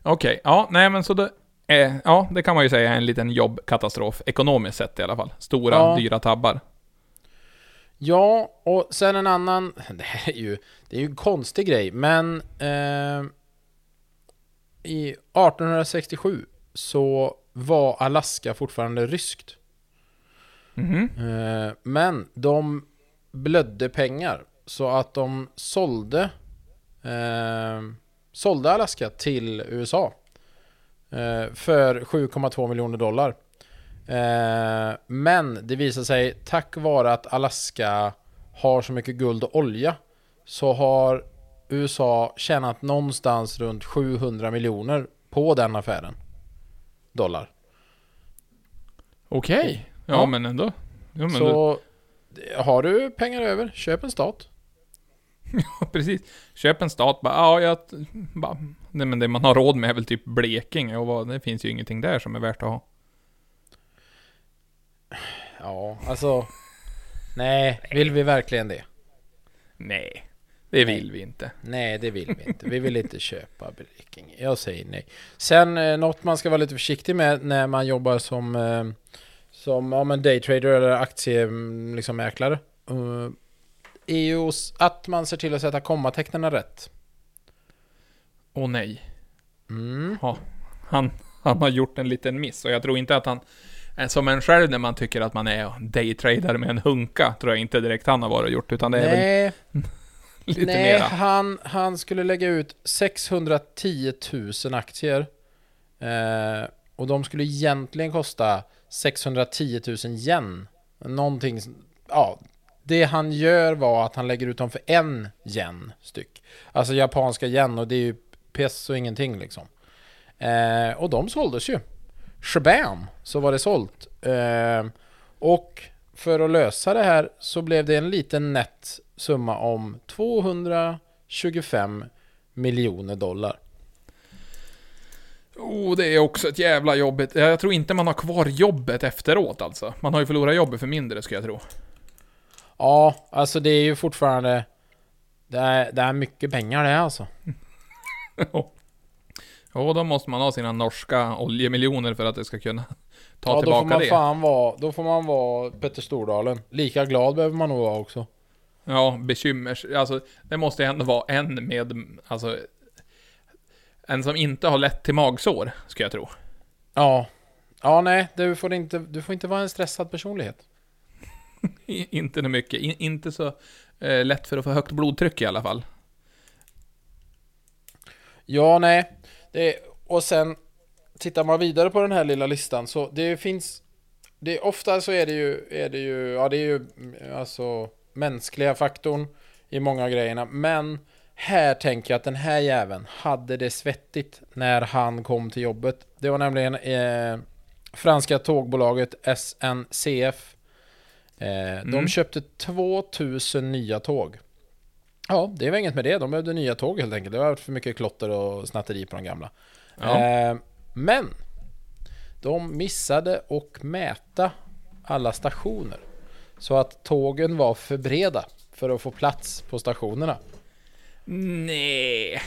Okej, ja, nej men så det är, ja, det kan man ju säga är en liten jobbkatastrof, ekonomiskt sett i alla fall. Stora, Ja. dyra tabbar. Ja, och sen en annan, det här är ju, det är ju en konstig grej, men eh, i 1867 så var Alaska fortfarande ryskt. Mhm. Eh, men de blödde pengar så att de sålde eh, sålde Alaska till USA eh, för 7,2 miljoner dollar. Eh, men det visar sig tack vare att Alaska har så mycket guld och olja så har USA tjänat någonstans runt 700 miljoner på den affären. Dollar. Okej. Ja, Ja. men ändå. Ja, men Så har du pengar över, köp en stat. precis. Köp en stat, bara, ja, jag... Bara, nej men det man har råd med är väl typ Blekinge och vad, det finns ju ingenting där som är värt att ha. Ja, alltså... Nej, vill vi verkligen det? Nej, det vill vi inte. Nej, det vill vi inte. Vi vill inte köpa Blekinge. Jag säger nej. Sen eh, något man ska vara lite försiktig med när man jobbar som, eh, som ja, men daytrader eller aktiemäklare. Liksom, mäklare, eh, är ju att man ser till att sätta kommatecknen rätt. Åh nej. Mm. Ja, han, han har gjort en liten miss och jag tror inte att han... är Som en själv när man tycker att man är daytrader med en hunka, tror jag inte direkt han har varit och gjort, utan det är väl Nej, lite nej mera. han, han skulle lägga ut 610 000 aktier. Eh, och de skulle egentligen kosta 610 000 yen. Någonting, ja. Det han gör var att han lägger ut dem för en yen styck. Alltså japanska yen och det är ju pess och ingenting liksom. Eh, och de såldes ju. Shabam! Så var det sålt. Eh, och för att lösa det här så blev det en liten nätt summa om 225 miljoner dollar. Oh, det är också ett jävla jobbigt. Jag tror inte man har kvar jobbet efteråt alltså. Man har ju förlorat jobbet för mindre, ska jag tro. Ja, alltså det är ju fortfarande... Det är, det är mycket pengar det alltså. Och då måste man ha sina norska oljemiljoner för att det ska kunna ta ja, då får tillbaka man det. fan vara... Då får man vara Petter Stordalen. Lika glad behöver man nog vara också. Ja, bekymmer. Alltså, det måste ju ändå vara en med, alltså... En som inte har lätt till magsår, ska jag tro. Ja. Ja, nej. Du får inte, du får inte vara en stressad personlighet. Inte så mycket. I, inte så eh, lätt för att få högt blodtryck i alla fall. Ja, nej. Det, och sen tittar man vidare på den här lilla listan så det finns... Det, ofta så är det ju, är det ju, ja det är ju mm, alltså mänskliga faktorn i många av grejerna. Men här tänker jag att den här jäveln hade det svettigt när han kom till jobbet. Det var nämligen eh, franska tågbolaget SNCF. Eh, De Mm. köpte 2000 nya tåg. Ja, det var inget med det. De behövde nya tåg helt enkelt. Det var för mycket klotter och snatteri på de gamla. Ja. Eh, men de missade att mäta alla stationer. Så att tågen var för breda för att få plats på stationerna. Nej.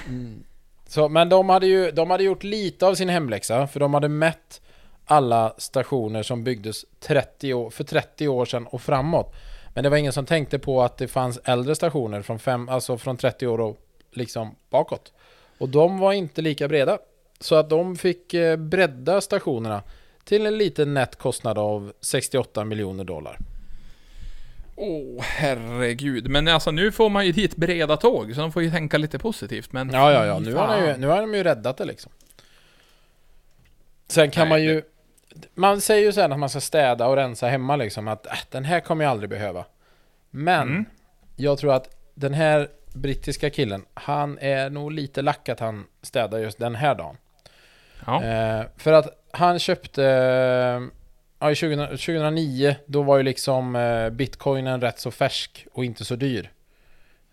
Så, men de hade ju de hade gjort lite av sin hemläxa för de hade mätt alla stationer som byggdes 30 år, för 30 år sedan och framåt. Men det var ingen som tänkte på att det fanns äldre stationer från, fem, alltså från 30 år och liksom bakåt. Och de var inte lika breda. Så att de fick eh, bredda stationerna till en liten nätt kostnad av 68 miljoner dollar. Åh, herregud. Men alltså nu får man ju dit breda tåg, så de får ju tänka lite positivt. Men Ja, ja, ja. Nu har, ju, nu har de ju räddat det liksom. Sen kan Nej, man ju... Man säger ju sen att man ska städa och rensa hemma liksom. Att äh, den här kommer jag aldrig behöva. Men Mm. jag tror att den här brittiska killen, han är nog lite lack att han städar just den här dagen. Ja. Eh, för att han köpte... Ja, i 20, 2009, då var ju liksom eh, bitcoinen rätt så färsk och inte så dyr.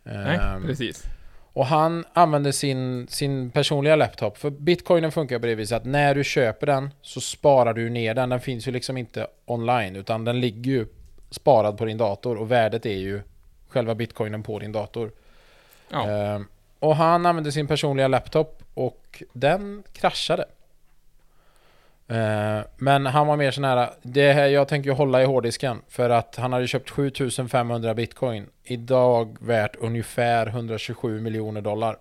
Nej, Ehm, precis. Och han använde sin, sin personliga laptop. För bitcoinen funkar på det viset att när du köper den så sparar du ner den. Den finns ju liksom inte online utan den ligger ju sparad på din dator och värdet är ju själva bitcoinen på din dator. Ja. Ehm, och han använde sin personliga laptop och den kraschade. Ehm, men han var mer sån här, det här jag tänker hålla i hårddisken för att han hade köpt 7500 bitcoin. Idag värt ungefär 127 miljoner dollar.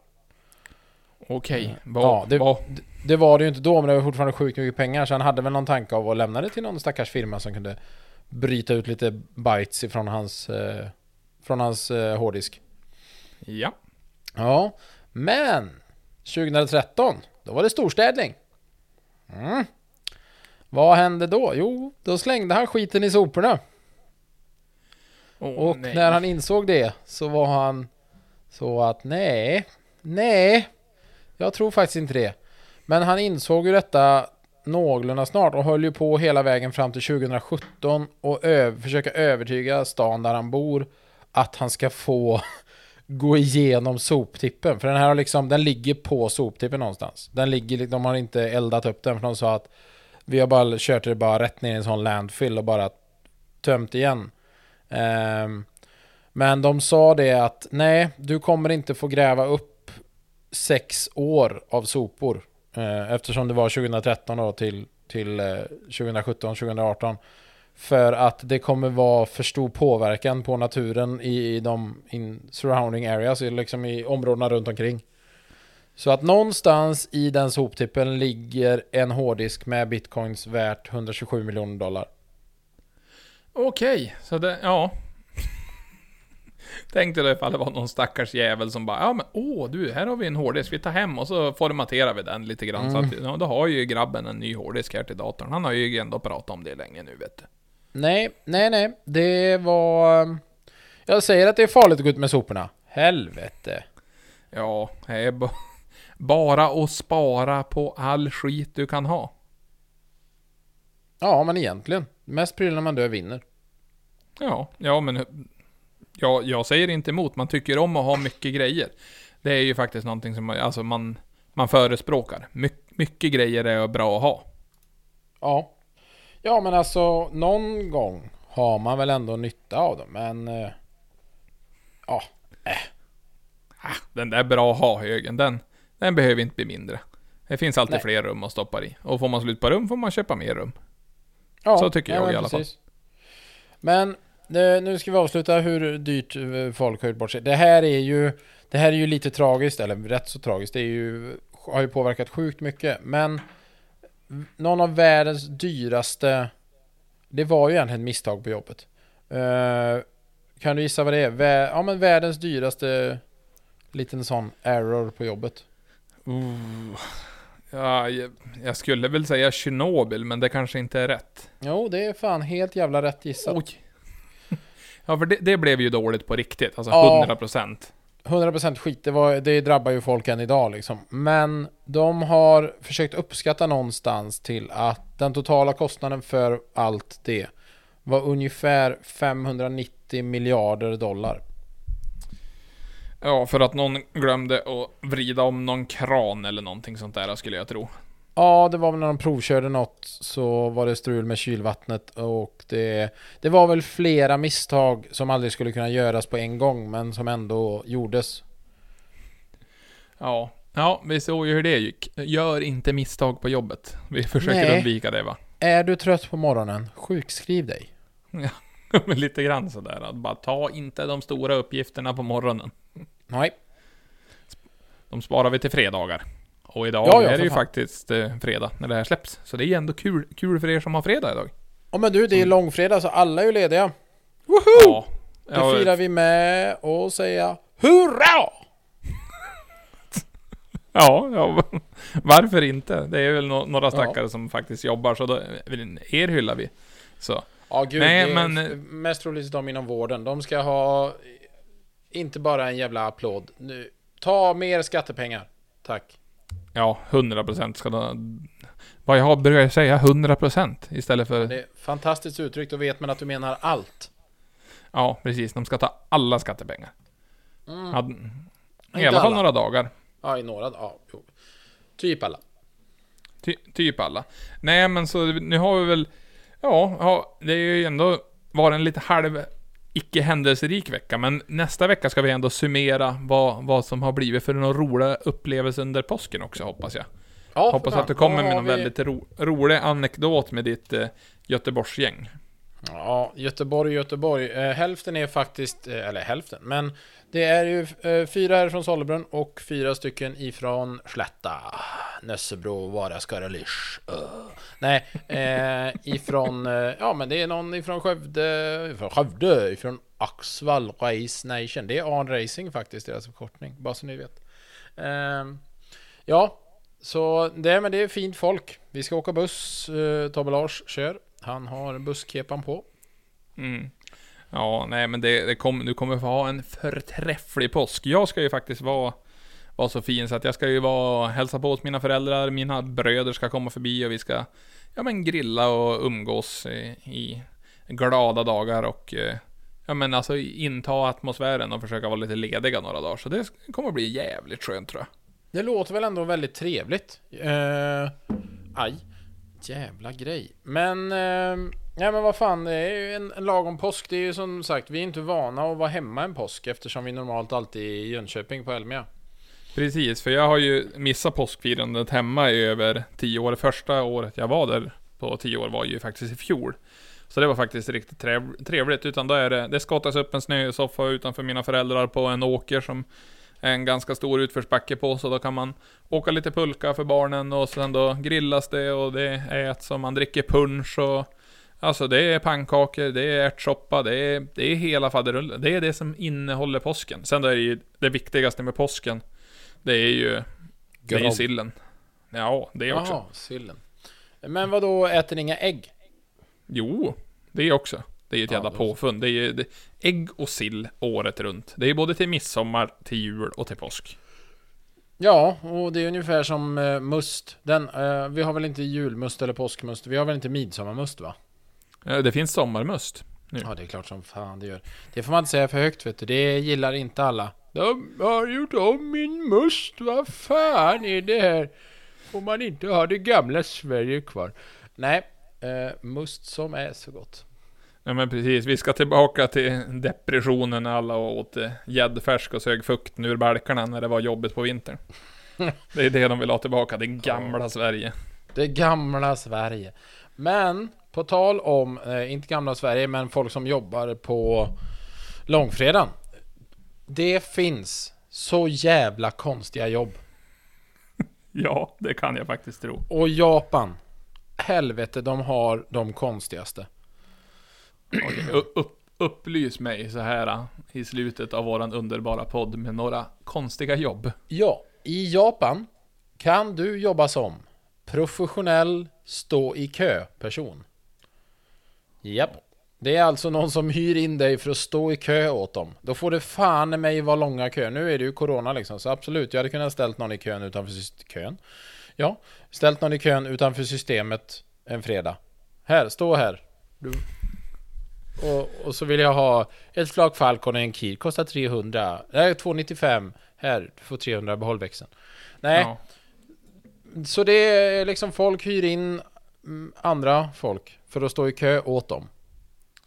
Okej. Vad, Ja, det- vad, Det var det ju inte då men det var fortfarande sjukt mycket pengar så han hade väl någon tanke av att lämna det till någon stackars firma som kunde bryta ut lite bytes ifrån hans, eh, från hans eh, hårddisk. ja. Ja, men 2013, då var det storstädning. Mm. Vad hände då? Jo, då slängde han skiten i soporna. Åh, Och nej. när han insåg det så var han så att nej, nej, jag tror faktiskt inte det. Men han insåg ju detta någorlunda snart och höll ju på hela vägen fram till 2017 och ö- försöka övertyga stan där han bor att han ska få gå igenom soptippen. För den här har liksom, den ligger på soptippen någonstans. Den ligger, de har inte eldat upp den för de sa att vi har bara kört det bara rätt ner i en sån landfill och bara tömt igen. Um, men de sa det att nej, du kommer inte få gräva upp sex år av sopor. Uh, eftersom det var 2013 då till, till uh, 2017, 2018. För att det kommer vara för stor påverkan på naturen i, i de in surrounding areas, liksom i områdena runt omkring. Så att någonstans i den soptippen ligger en hårddisk med bitcoins värt 127 miljoner dollar. Okej, så det, ja. Tänkte då ifall det var någon stackars jävel som bara, ja men åh du, här har vi en hårddisk, vi tar hem och så formaterar vi den lite grann. Så Mm. att, ja, då har ju grabben en ny hårddisk här till datorn. Han har ju ändå pratat om det länge nu vet du. Nej, nej, nej. Det var... Jag säger att det är farligt att gå ut med soporna. Helvete. Ja, det är ba- bara att spara på all skit du kan ha. Ja, men egentligen. Mest prylar man dör vinner. Ja, ja men ja, jag säger inte emot. Man tycker om att ha mycket grejer. Det är ju faktiskt någonting som man, alltså man, man förespråkar. My, mycket grejer är bra att ha. Ja. Ja, men alltså någon gång har man väl ändå nytta av dem, men... eh, Ja, Ah, den där bra ha-högen, den, den behöver inte bli mindre. Det finns alltid Nej. fler rum att stoppa i. Och får man slut på rum får man köpa mer rum. ja Så tycker jag men i alla fall. Men eh, nu ska vi avsluta hur dyrt eh, folk har gjort bort sig. Det här är ju... Det här är ju lite tragiskt, eller rätt så tragiskt. Det är ju, har ju påverkat sjukt mycket. Men någon av världens dyraste... Det var ju egentligen ett misstag på jobbet. Eh, kan du gissa vad det är? Ja men världens dyraste liten sån error på jobbet. Uh. Ja, jag, jag skulle väl säga Tjernobyl, men det kanske inte är rätt. Jo, det är fan helt jävla rätt gissat. Oj. Ja, för det, det blev ju dåligt på riktigt. Alltså Ja. 100%. 100% skit, det, var, det drabbar ju folk än idag liksom. Men de har försökt uppskatta någonstans till att den totala kostnaden för allt det var ungefär 590 miljarder dollar. Ja, för att någon glömde att vrida om någon kran eller någonting sånt där skulle jag tro. Ja, det var väl när de provkörde något så var det strul med kylvattnet och det, det var väl flera misstag som aldrig skulle kunna göras på en gång men som ändå gjordes. Ja. Ja, vi såg ju hur det gick. Gör inte misstag på jobbet. Vi försöker Nej. undvika det va? Är du trött på morgonen, sjukskriv dig. Men Lite grann sådär. Att bara ta inte de stora uppgifterna på morgonen. Nej, De sparar vi till fredagar. Och idag Ja, ja, är det ju fan. faktiskt eh, fredag när det här släpps. Så det är ändå kul, kul för er som har fredag idag. Ja men du, det är långfredag så alla är ju lediga. Ja. Det firar vi med och säga Hurra! ja, ja, varför inte? Det är väl no några stackare som faktiskt jobbar, så då, er hyllar vi. Så. Ja gud, Nej, men- mest troligt de inom vården. De ska ha inte bara en jävla applåd. Nu, ta mer skattepengar. Tack. Ja, 100% ska de... Vad jag har börjat säga, 100% istället för... Det är fantastiskt uttryckt och vet man att du menar allt. Ja, precis. De ska ta alla skattepengar. Mm. Ja, I alla fall alla. några dagar. Ja, i några, ja, jo. Typ alla. Ty, typ alla. Nej, men så nu har vi väl... Ja, ja, det är ju ändå varit en lite halv icke händelserik vecka, men nästa vecka ska vi ändå summera vad, vad som har blivit för några roliga upplevelser under påsken också, hoppas jag. Ja, hoppas att du kommer med någon vi- väldigt ro, rolig anekdot med ditt eh, Göteborgsgäng. Ja, Göteborg, Göteborg. Eh, hälften är faktiskt, eh, eller hälften, men det är ju eh, fyra här från Sollebrunn och fyra stycken ifrån Slätta, Nössebro, Vara, Skaralish. Uh. Nej, eh, ifrån, eh, ja men det är någon ifrån Skövde, ifrån Skövde, ifrån Axvall Race Nation. Det är Arn Racing faktiskt, deras förkortning, bara så ni vet. Eh, ja, så det, men det är fint folk. Vi ska åka buss, eh, Tobbe Lars kör. Han har busskepan på. Mm. Ja, nej men det, det kom, du kommer få ha en förträfflig påsk. Jag ska ju faktiskt vara, vara så fin så att jag ska ju vara hälsa på hos mina föräldrar, mina bröder ska komma förbi och vi ska ja men grilla och umgås i, i glada dagar och eh, ja men alltså inta atmosfären och försöka vara lite lediga några dagar. Så det kommer bli jävligt skönt tror jag. Det låter väl ändå väldigt trevligt. Eh, aj. Jävla grej. Men... Eh, ja men vad fan, det är ju en, en lagom påsk. Det är ju som sagt, vi är inte vana att vara hemma en påsk eftersom vi normalt alltid är i Jönköping på Elmia. Precis, för jag har ju missat påskfirandet hemma i över tio år. Första året jag var där på tio år var ju faktiskt i fjol. Så det var faktiskt riktigt trevligt. Utan då är det, det skottas upp en snösoffa utanför mina föräldrar på en åker som en ganska stor utförsbacke på. Så då kan man åka lite pulka för barnen och sen då grillas det och det äts och man dricker punsch och Alltså det är pannkakor, det är ärtsoppa, det är, det är hela faderullen. Det är det som innehåller påsken. Sen då är det ju det viktigaste med påsken. Det är ju, det är ju sillen. Ja, det också. Jaha, sillen. Men vad då äter ni inga ägg? Jo, det också. Det är ju ett Ja, jävla påfund. Det är ju det, ägg och sill året runt. Det är både till midsommar, till jul och till påsk. Ja, och det är ungefär som eh, must. Den, eh, vi har väl inte julmust eller påskmust? Vi har väl inte midsommarmust va? Eh, Det finns sommarmust. Nu. Ja, det är klart som fan det gör. Det får man inte säga för högt vet du. Det gillar inte alla. De har gjort om min must. Vad fan är det här? Får man inte ha det gamla Sverige kvar? Nej, eh, must som är så gott. Ja men precis, vi ska tillbaka till depressionen när alla åt eh, gäddfärsk och sög fukten ur balkarna när det var jobbigt på vintern. Det är det de vill ha tillbaka, det gamla Sverige. Det gamla Sverige. Men på tal om, eh, inte gamla Sverige, men folk som jobbar på långfredagen. Det finns så jävla konstiga jobb. Ja, det kan jag faktiskt tro. Och Japan. Helvete, de har de konstigaste. Upp, upplys mig så här äh, i slutet av våran underbara podd med några konstiga jobb. Ja, i Japan kan du jobba som professionell stå i kö person. Japp. Det är alltså någon som hyr in dig för att stå i kö åt dem. Då får det fan i mig vara långa köer. Nu är det ju corona liksom, så absolut, jag hade kunnat ställt någon i kön utanför kön. Ja, ställt någon i kön utanför systemet en fredag. Här, stå här. Du. Och, och så vill jag ha ett flak Falcon och en Kir. Kostar 300. Nej, 295. Här, du får 300, behåll växeln. Nej, Ja. så det är liksom folk hyr in mm, andra folk för att stå i kö åt dem.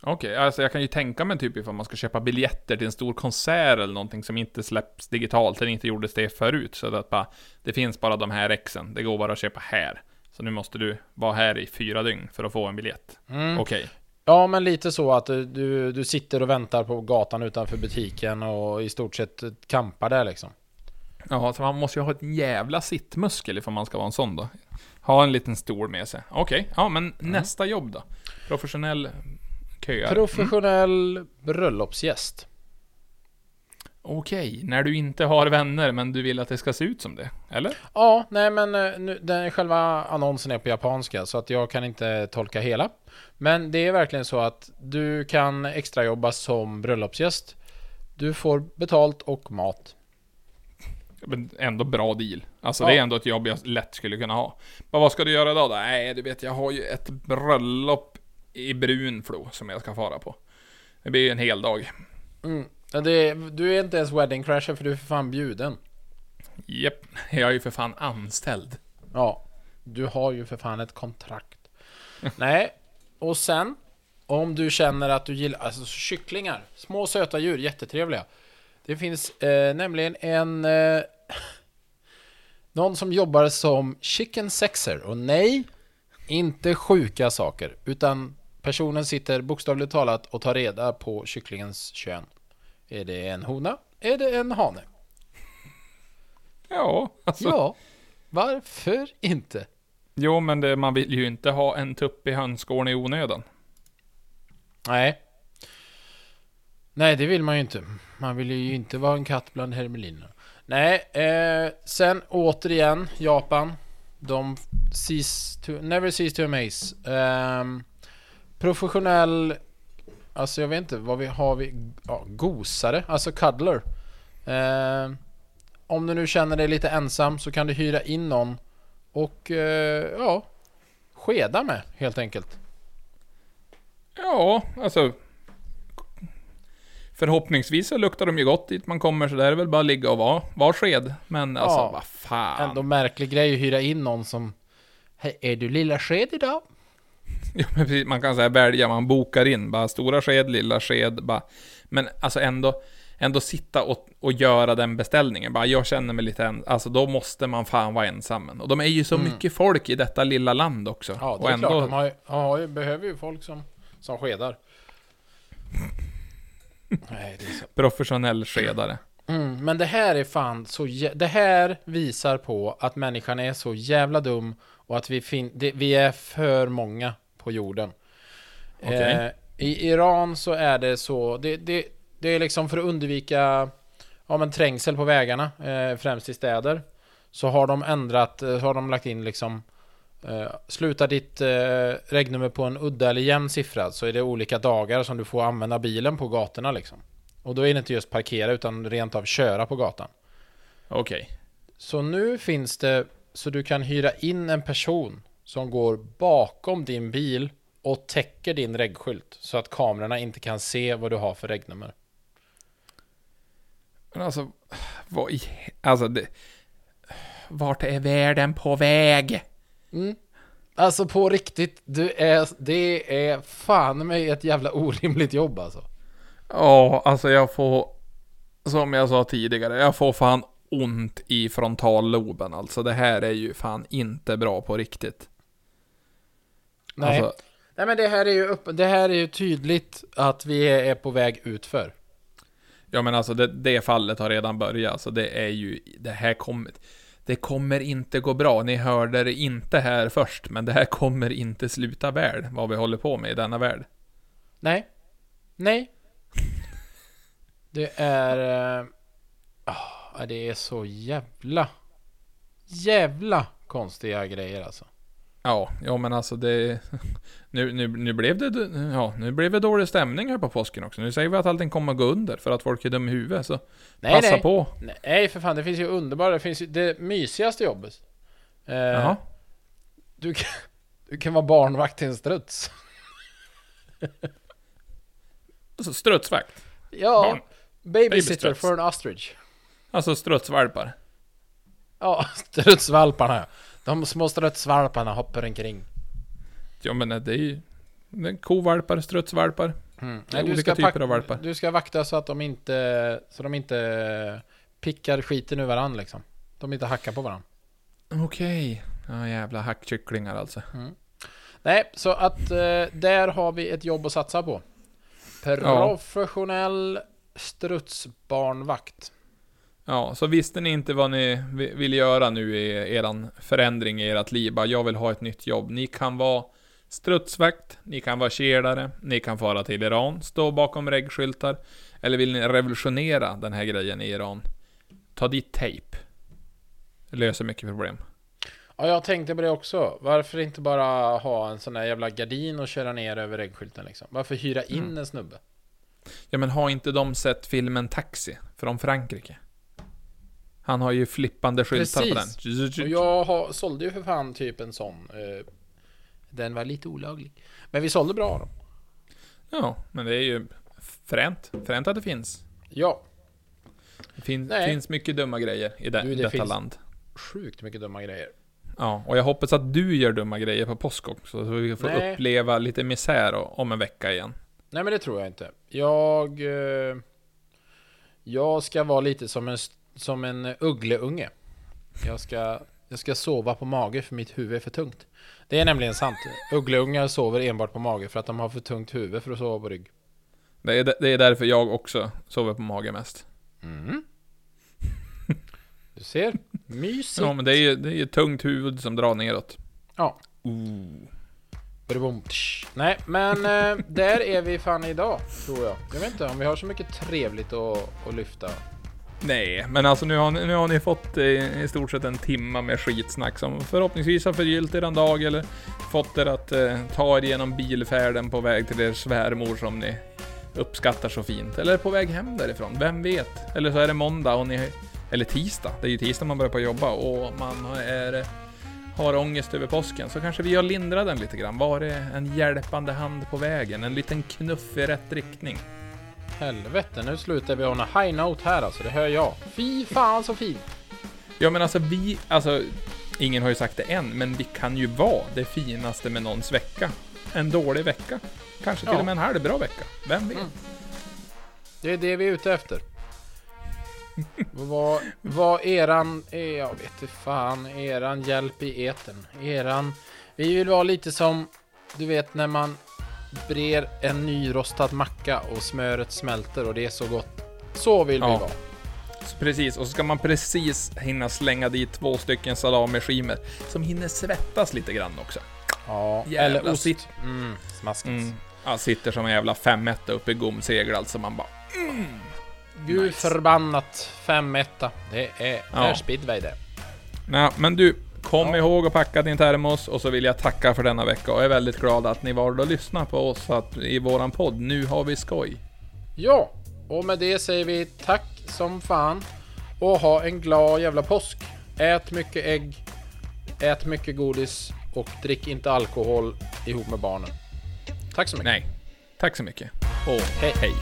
Okej, alltså jag kan ju tänka mig typ ifall man ska köpa biljetter till en stor konsert eller någonting som inte släpps digitalt, eller inte gjordes det förut. Så att bara, det finns bara de här exen, det går bara att köpa här. Så nu måste du vara här i fyra dygn för att få en biljett. Mm. Okej. Ja, men lite så att du- du, du sitter och väntar på gatan utanför butiken och i stort sett kampar där liksom. Jaha, så man måste ju ha ett jävla sittmuskel ifall man ska vara en sån då. Ha en liten stol med sig. Okej, ja men Mm. nästa jobb då? Professionell köare. Mm. Professionell bröllopsgäst. Okej, när du inte har vänner men du vill att det ska se ut som det, eller? Ja, nej men eh, nu, den, själva annonsen är på japanska så att jag kan inte tolka hela. Men det är verkligen så att du kan extrajobba som bröllopsgäst. Du får betalt och mat. Men ändå bra deal. Alltså Ja. det är ändå ett jobb jag lätt skulle kunna ha. Men vad ska du göra idag då? Nej, du vet jag har ju ett bröllop i Brunflo som jag ska fara på. Det blir ju en hel dag. Mm. Det, du är inte ens wedding crasher för du är för fan bjuden. Japp, jag är ju för fan anställd. Ja, du har ju för fan ett kontrakt. Nej, och sen om du känner att du gillar alltså kycklingar, små söta djur, jättetrevliga. Det finns eh, nämligen en eh, någon som jobbar som chicken sexer och nej, inte sjuka saker, utan personen sitter bokstavligt talat och tar reda på kycklingens kön. Är det en hona? Är det en hane? Ja, alltså. Ja, varför inte? Jo, men det, man vill ju inte ha en tupp i hönsgården i onödan. Nej. Nej, det vill man ju inte. Man vill ju inte vara en katt bland hermelinerna. Nej, eh, sen återigen Japan. De cease to, never cease to amaze. Ehm, professionell, alltså jag vet inte vad vi har vi, ja, gosare, alltså cuddler. Ehm, om du nu känner dig lite ensam så kan du hyra in någon och eh, ja, skeda med helt enkelt. Ja, alltså. Förhoppningsvis så luktar de ju gott dit man kommer, så det är väl bara att ligga och vara, vara sked. Men alltså, Ja. vad fan. Ändå märklig grej att hyra in någon som Hej, är du lilla sked idag? Ja, men precis, man kan säga välja, man bokar in bara stora sked, lilla sked, bara. Men alltså ändå, ändå sitta och, och göra den beställningen. Bara, jag känner mig lite en, alltså då måste man fan vara ensam. Och de är ju så mycket folk i detta lilla land också. Mm. Ja, det och är ändå, klart. De har, ju- behöver ju folk som, som skedar. Nej, det är så. professionell skedare. Mm, men det här är fan så Det här visar på att människan är så jävla dum och att vi, fin- det, vi är för många på jorden. Okej. Eh, I Iran så är det så, det, det, det är liksom för att undvika ja, men trängsel på vägarna, eh, främst i städer. Så har de ändrat, eh, så har de lagt in liksom eh, Sluta ditt eh, regnummer på en udda eller jämn siffra så är det olika dagar som du får använda bilen på gatorna liksom. Och då är det inte just parkera utan rent av köra på gatan. Okej. Så nu finns det så du kan hyra in en person som går bakom din bil och täcker din regskylt så att kamerorna inte kan se vad du har för regnummer. Men alltså, vad i, alltså det, vart är världen på väg? Alltså på riktigt, du är, det är fan mig ett jävla orimligt jobb alltså. Ja, alltså jag får, som jag sa tidigare, jag får fan ont i frontalloben. Alltså det här är ju fan inte bra på riktigt. Nej, Alltså, Nej men det här är ju upp, det här är ju tydligt att vi är, på väg utför. ja men alltså det, det fallet har redan börjat. Alltså det är ju, det här kommer, det kommer inte gå bra. Ni hörde det inte här först, men det här kommer inte sluta väl, vad vi håller på med i denna värld. Nej. Nej. Det är... ah, det är så jävla... Jävla konstiga grejer alltså. Ja, ja men alltså det... Nu, nu, nu blev det... Ja, nu blev det dålig stämning här på påsken också. Nu säger vi att allting kommer att gå under för att folk är dum i huvudet, så Nej, passa nej. på. Nej för fan, det finns ju underbara, det finns ju det mysigaste jobbet. Eh, Jaha. du, kan, du kan vara barnvakt till en struts. Alltså strutsvakt. Ja, Barn- babysitter for an ostrich. Alltså strutsvalpar. Ja, strutsvalparna ja. De små strutsvalparna hoppar omkring. Ja men det är ju... Det är kovalpar, strutsvalpar. Mm. Är olika typer av valpar. Du ska vakta så att de inte, så de inte pickar skiten ur varandra liksom. De inte hackar på varandra. Okej. Ja, jävla hackkycklingar alltså. Nej, så att eh, där har vi ett jobb att satsa på. Professionell strutsbarnvakt. Ja, så visste ni inte vad ni vi- vill göra nu i eran förändring i ert liv, bara jag vill ha ett nytt jobb. Ni kan vara strutsvakt, ni kan vara kedare, ni kan fara till Iran, stå bakom reggskyltar. Eller vill ni revolutionera den här grejen i Iran? Ta dit tejp. Det löser mycket problem. Ja, jag tänkte på det också. Varför inte bara ha en sån där jävla gardin och köra ner över äggskylten liksom? Varför hyra in Mm. en snubbe? Ja men har inte de sett filmen Taxi från Frankrike? Han har ju flippande skyltar på Precis. den. Och jag har, sålde ju för fan typ en sån. Eh, den var lite olaglig. Men vi sålde bra då. Ja, men det är ju fränt. Fränt att det finns. Ja, Det fin- Nej. finns mycket dumma grejer i det, Du, det detta land. sjukt mycket dumma grejer. Ja, och jag hoppas att du gör dumma grejer på påsk också, så vi får Nej. uppleva lite misär om en vecka igen. Nej men det tror jag inte. Jag... Eh, jag ska vara lite som en, som en uggleunge. Jag ska, jag ska sova på mage för mitt huvud är för tungt. Det är nämligen sant. Uggleungar sover enbart på mage för att de har för tungt huvud för att sova på rygg. Det är, det är därför jag också sover på mage mest. Mm. Du ser. Mysigt. Ja, men det är ju det är ju tungt huvud som drar neråt. Ja. Tsch. Nej, men eh, där är vi fan idag, tror jag. Jag vet inte om vi har så mycket trevligt att, att lyfta. Nej, men alltså nu har ni, nu har ni fått eh, i stort sett en timma med skitsnack som förhoppningsvis har förgyllt eran dag eller fått er att eh, ta er genom bilfärden på väg till er svärmor som ni uppskattar så fint. Eller på väg hem därifrån, vem vet? Eller så är det måndag och ni... Eller tisdag, det är ju tisdag man börjar på jobba och man har- är, har ångest över påsken. Så kanske vi har lindrat den lite grann. Var det en hjälpande hand på vägen? En liten knuff i rätt riktning? Helvete, nu slutar vi on a high note här alltså, det hör jag. Fy fan så fint! Ja men alltså vi, alltså ingen har ju sagt det än, men vi kan ju vara det finaste med någons vecka. En dålig vecka. Kanske till Ja. och med en halvbra vecka. Vem vet? Mm. Det är det vi är ute efter. vad, vad eran, eh, jag vet inte fan, eran hjälp i eten. Eran, vi vill vara lite som, du vet när man brer en nyrostad macka och smöret smälter och det är så gott. Så vill vi Ja. vara. Så precis, och så ska man precis hinna slänga dit två stycken salamiskivor som hinner svettas lite grann också. Ja, Jävla eller ost. sitt. Mm, smaskigt. Mm. Ja, sitter som en jävla femetta uppe i gomsegel alltså man bara... Gud Nice. förbannat 5 etta. Det är, Ja. är speedway det. Nej, men du, kom Ja. ihåg att packa din termos och så vill jag tacka för denna vecka och är väldigt glad att ni valde att lyssna på oss att, i våran podd Nu har vi skoj. Ja, och med det säger vi tack som fan. Och ha en glad jävla påsk. Ät mycket ägg. Ät mycket godis. Och drick inte alkohol ihop med barnen. Tack så mycket. Nej, tack så mycket. Och Hej. hej.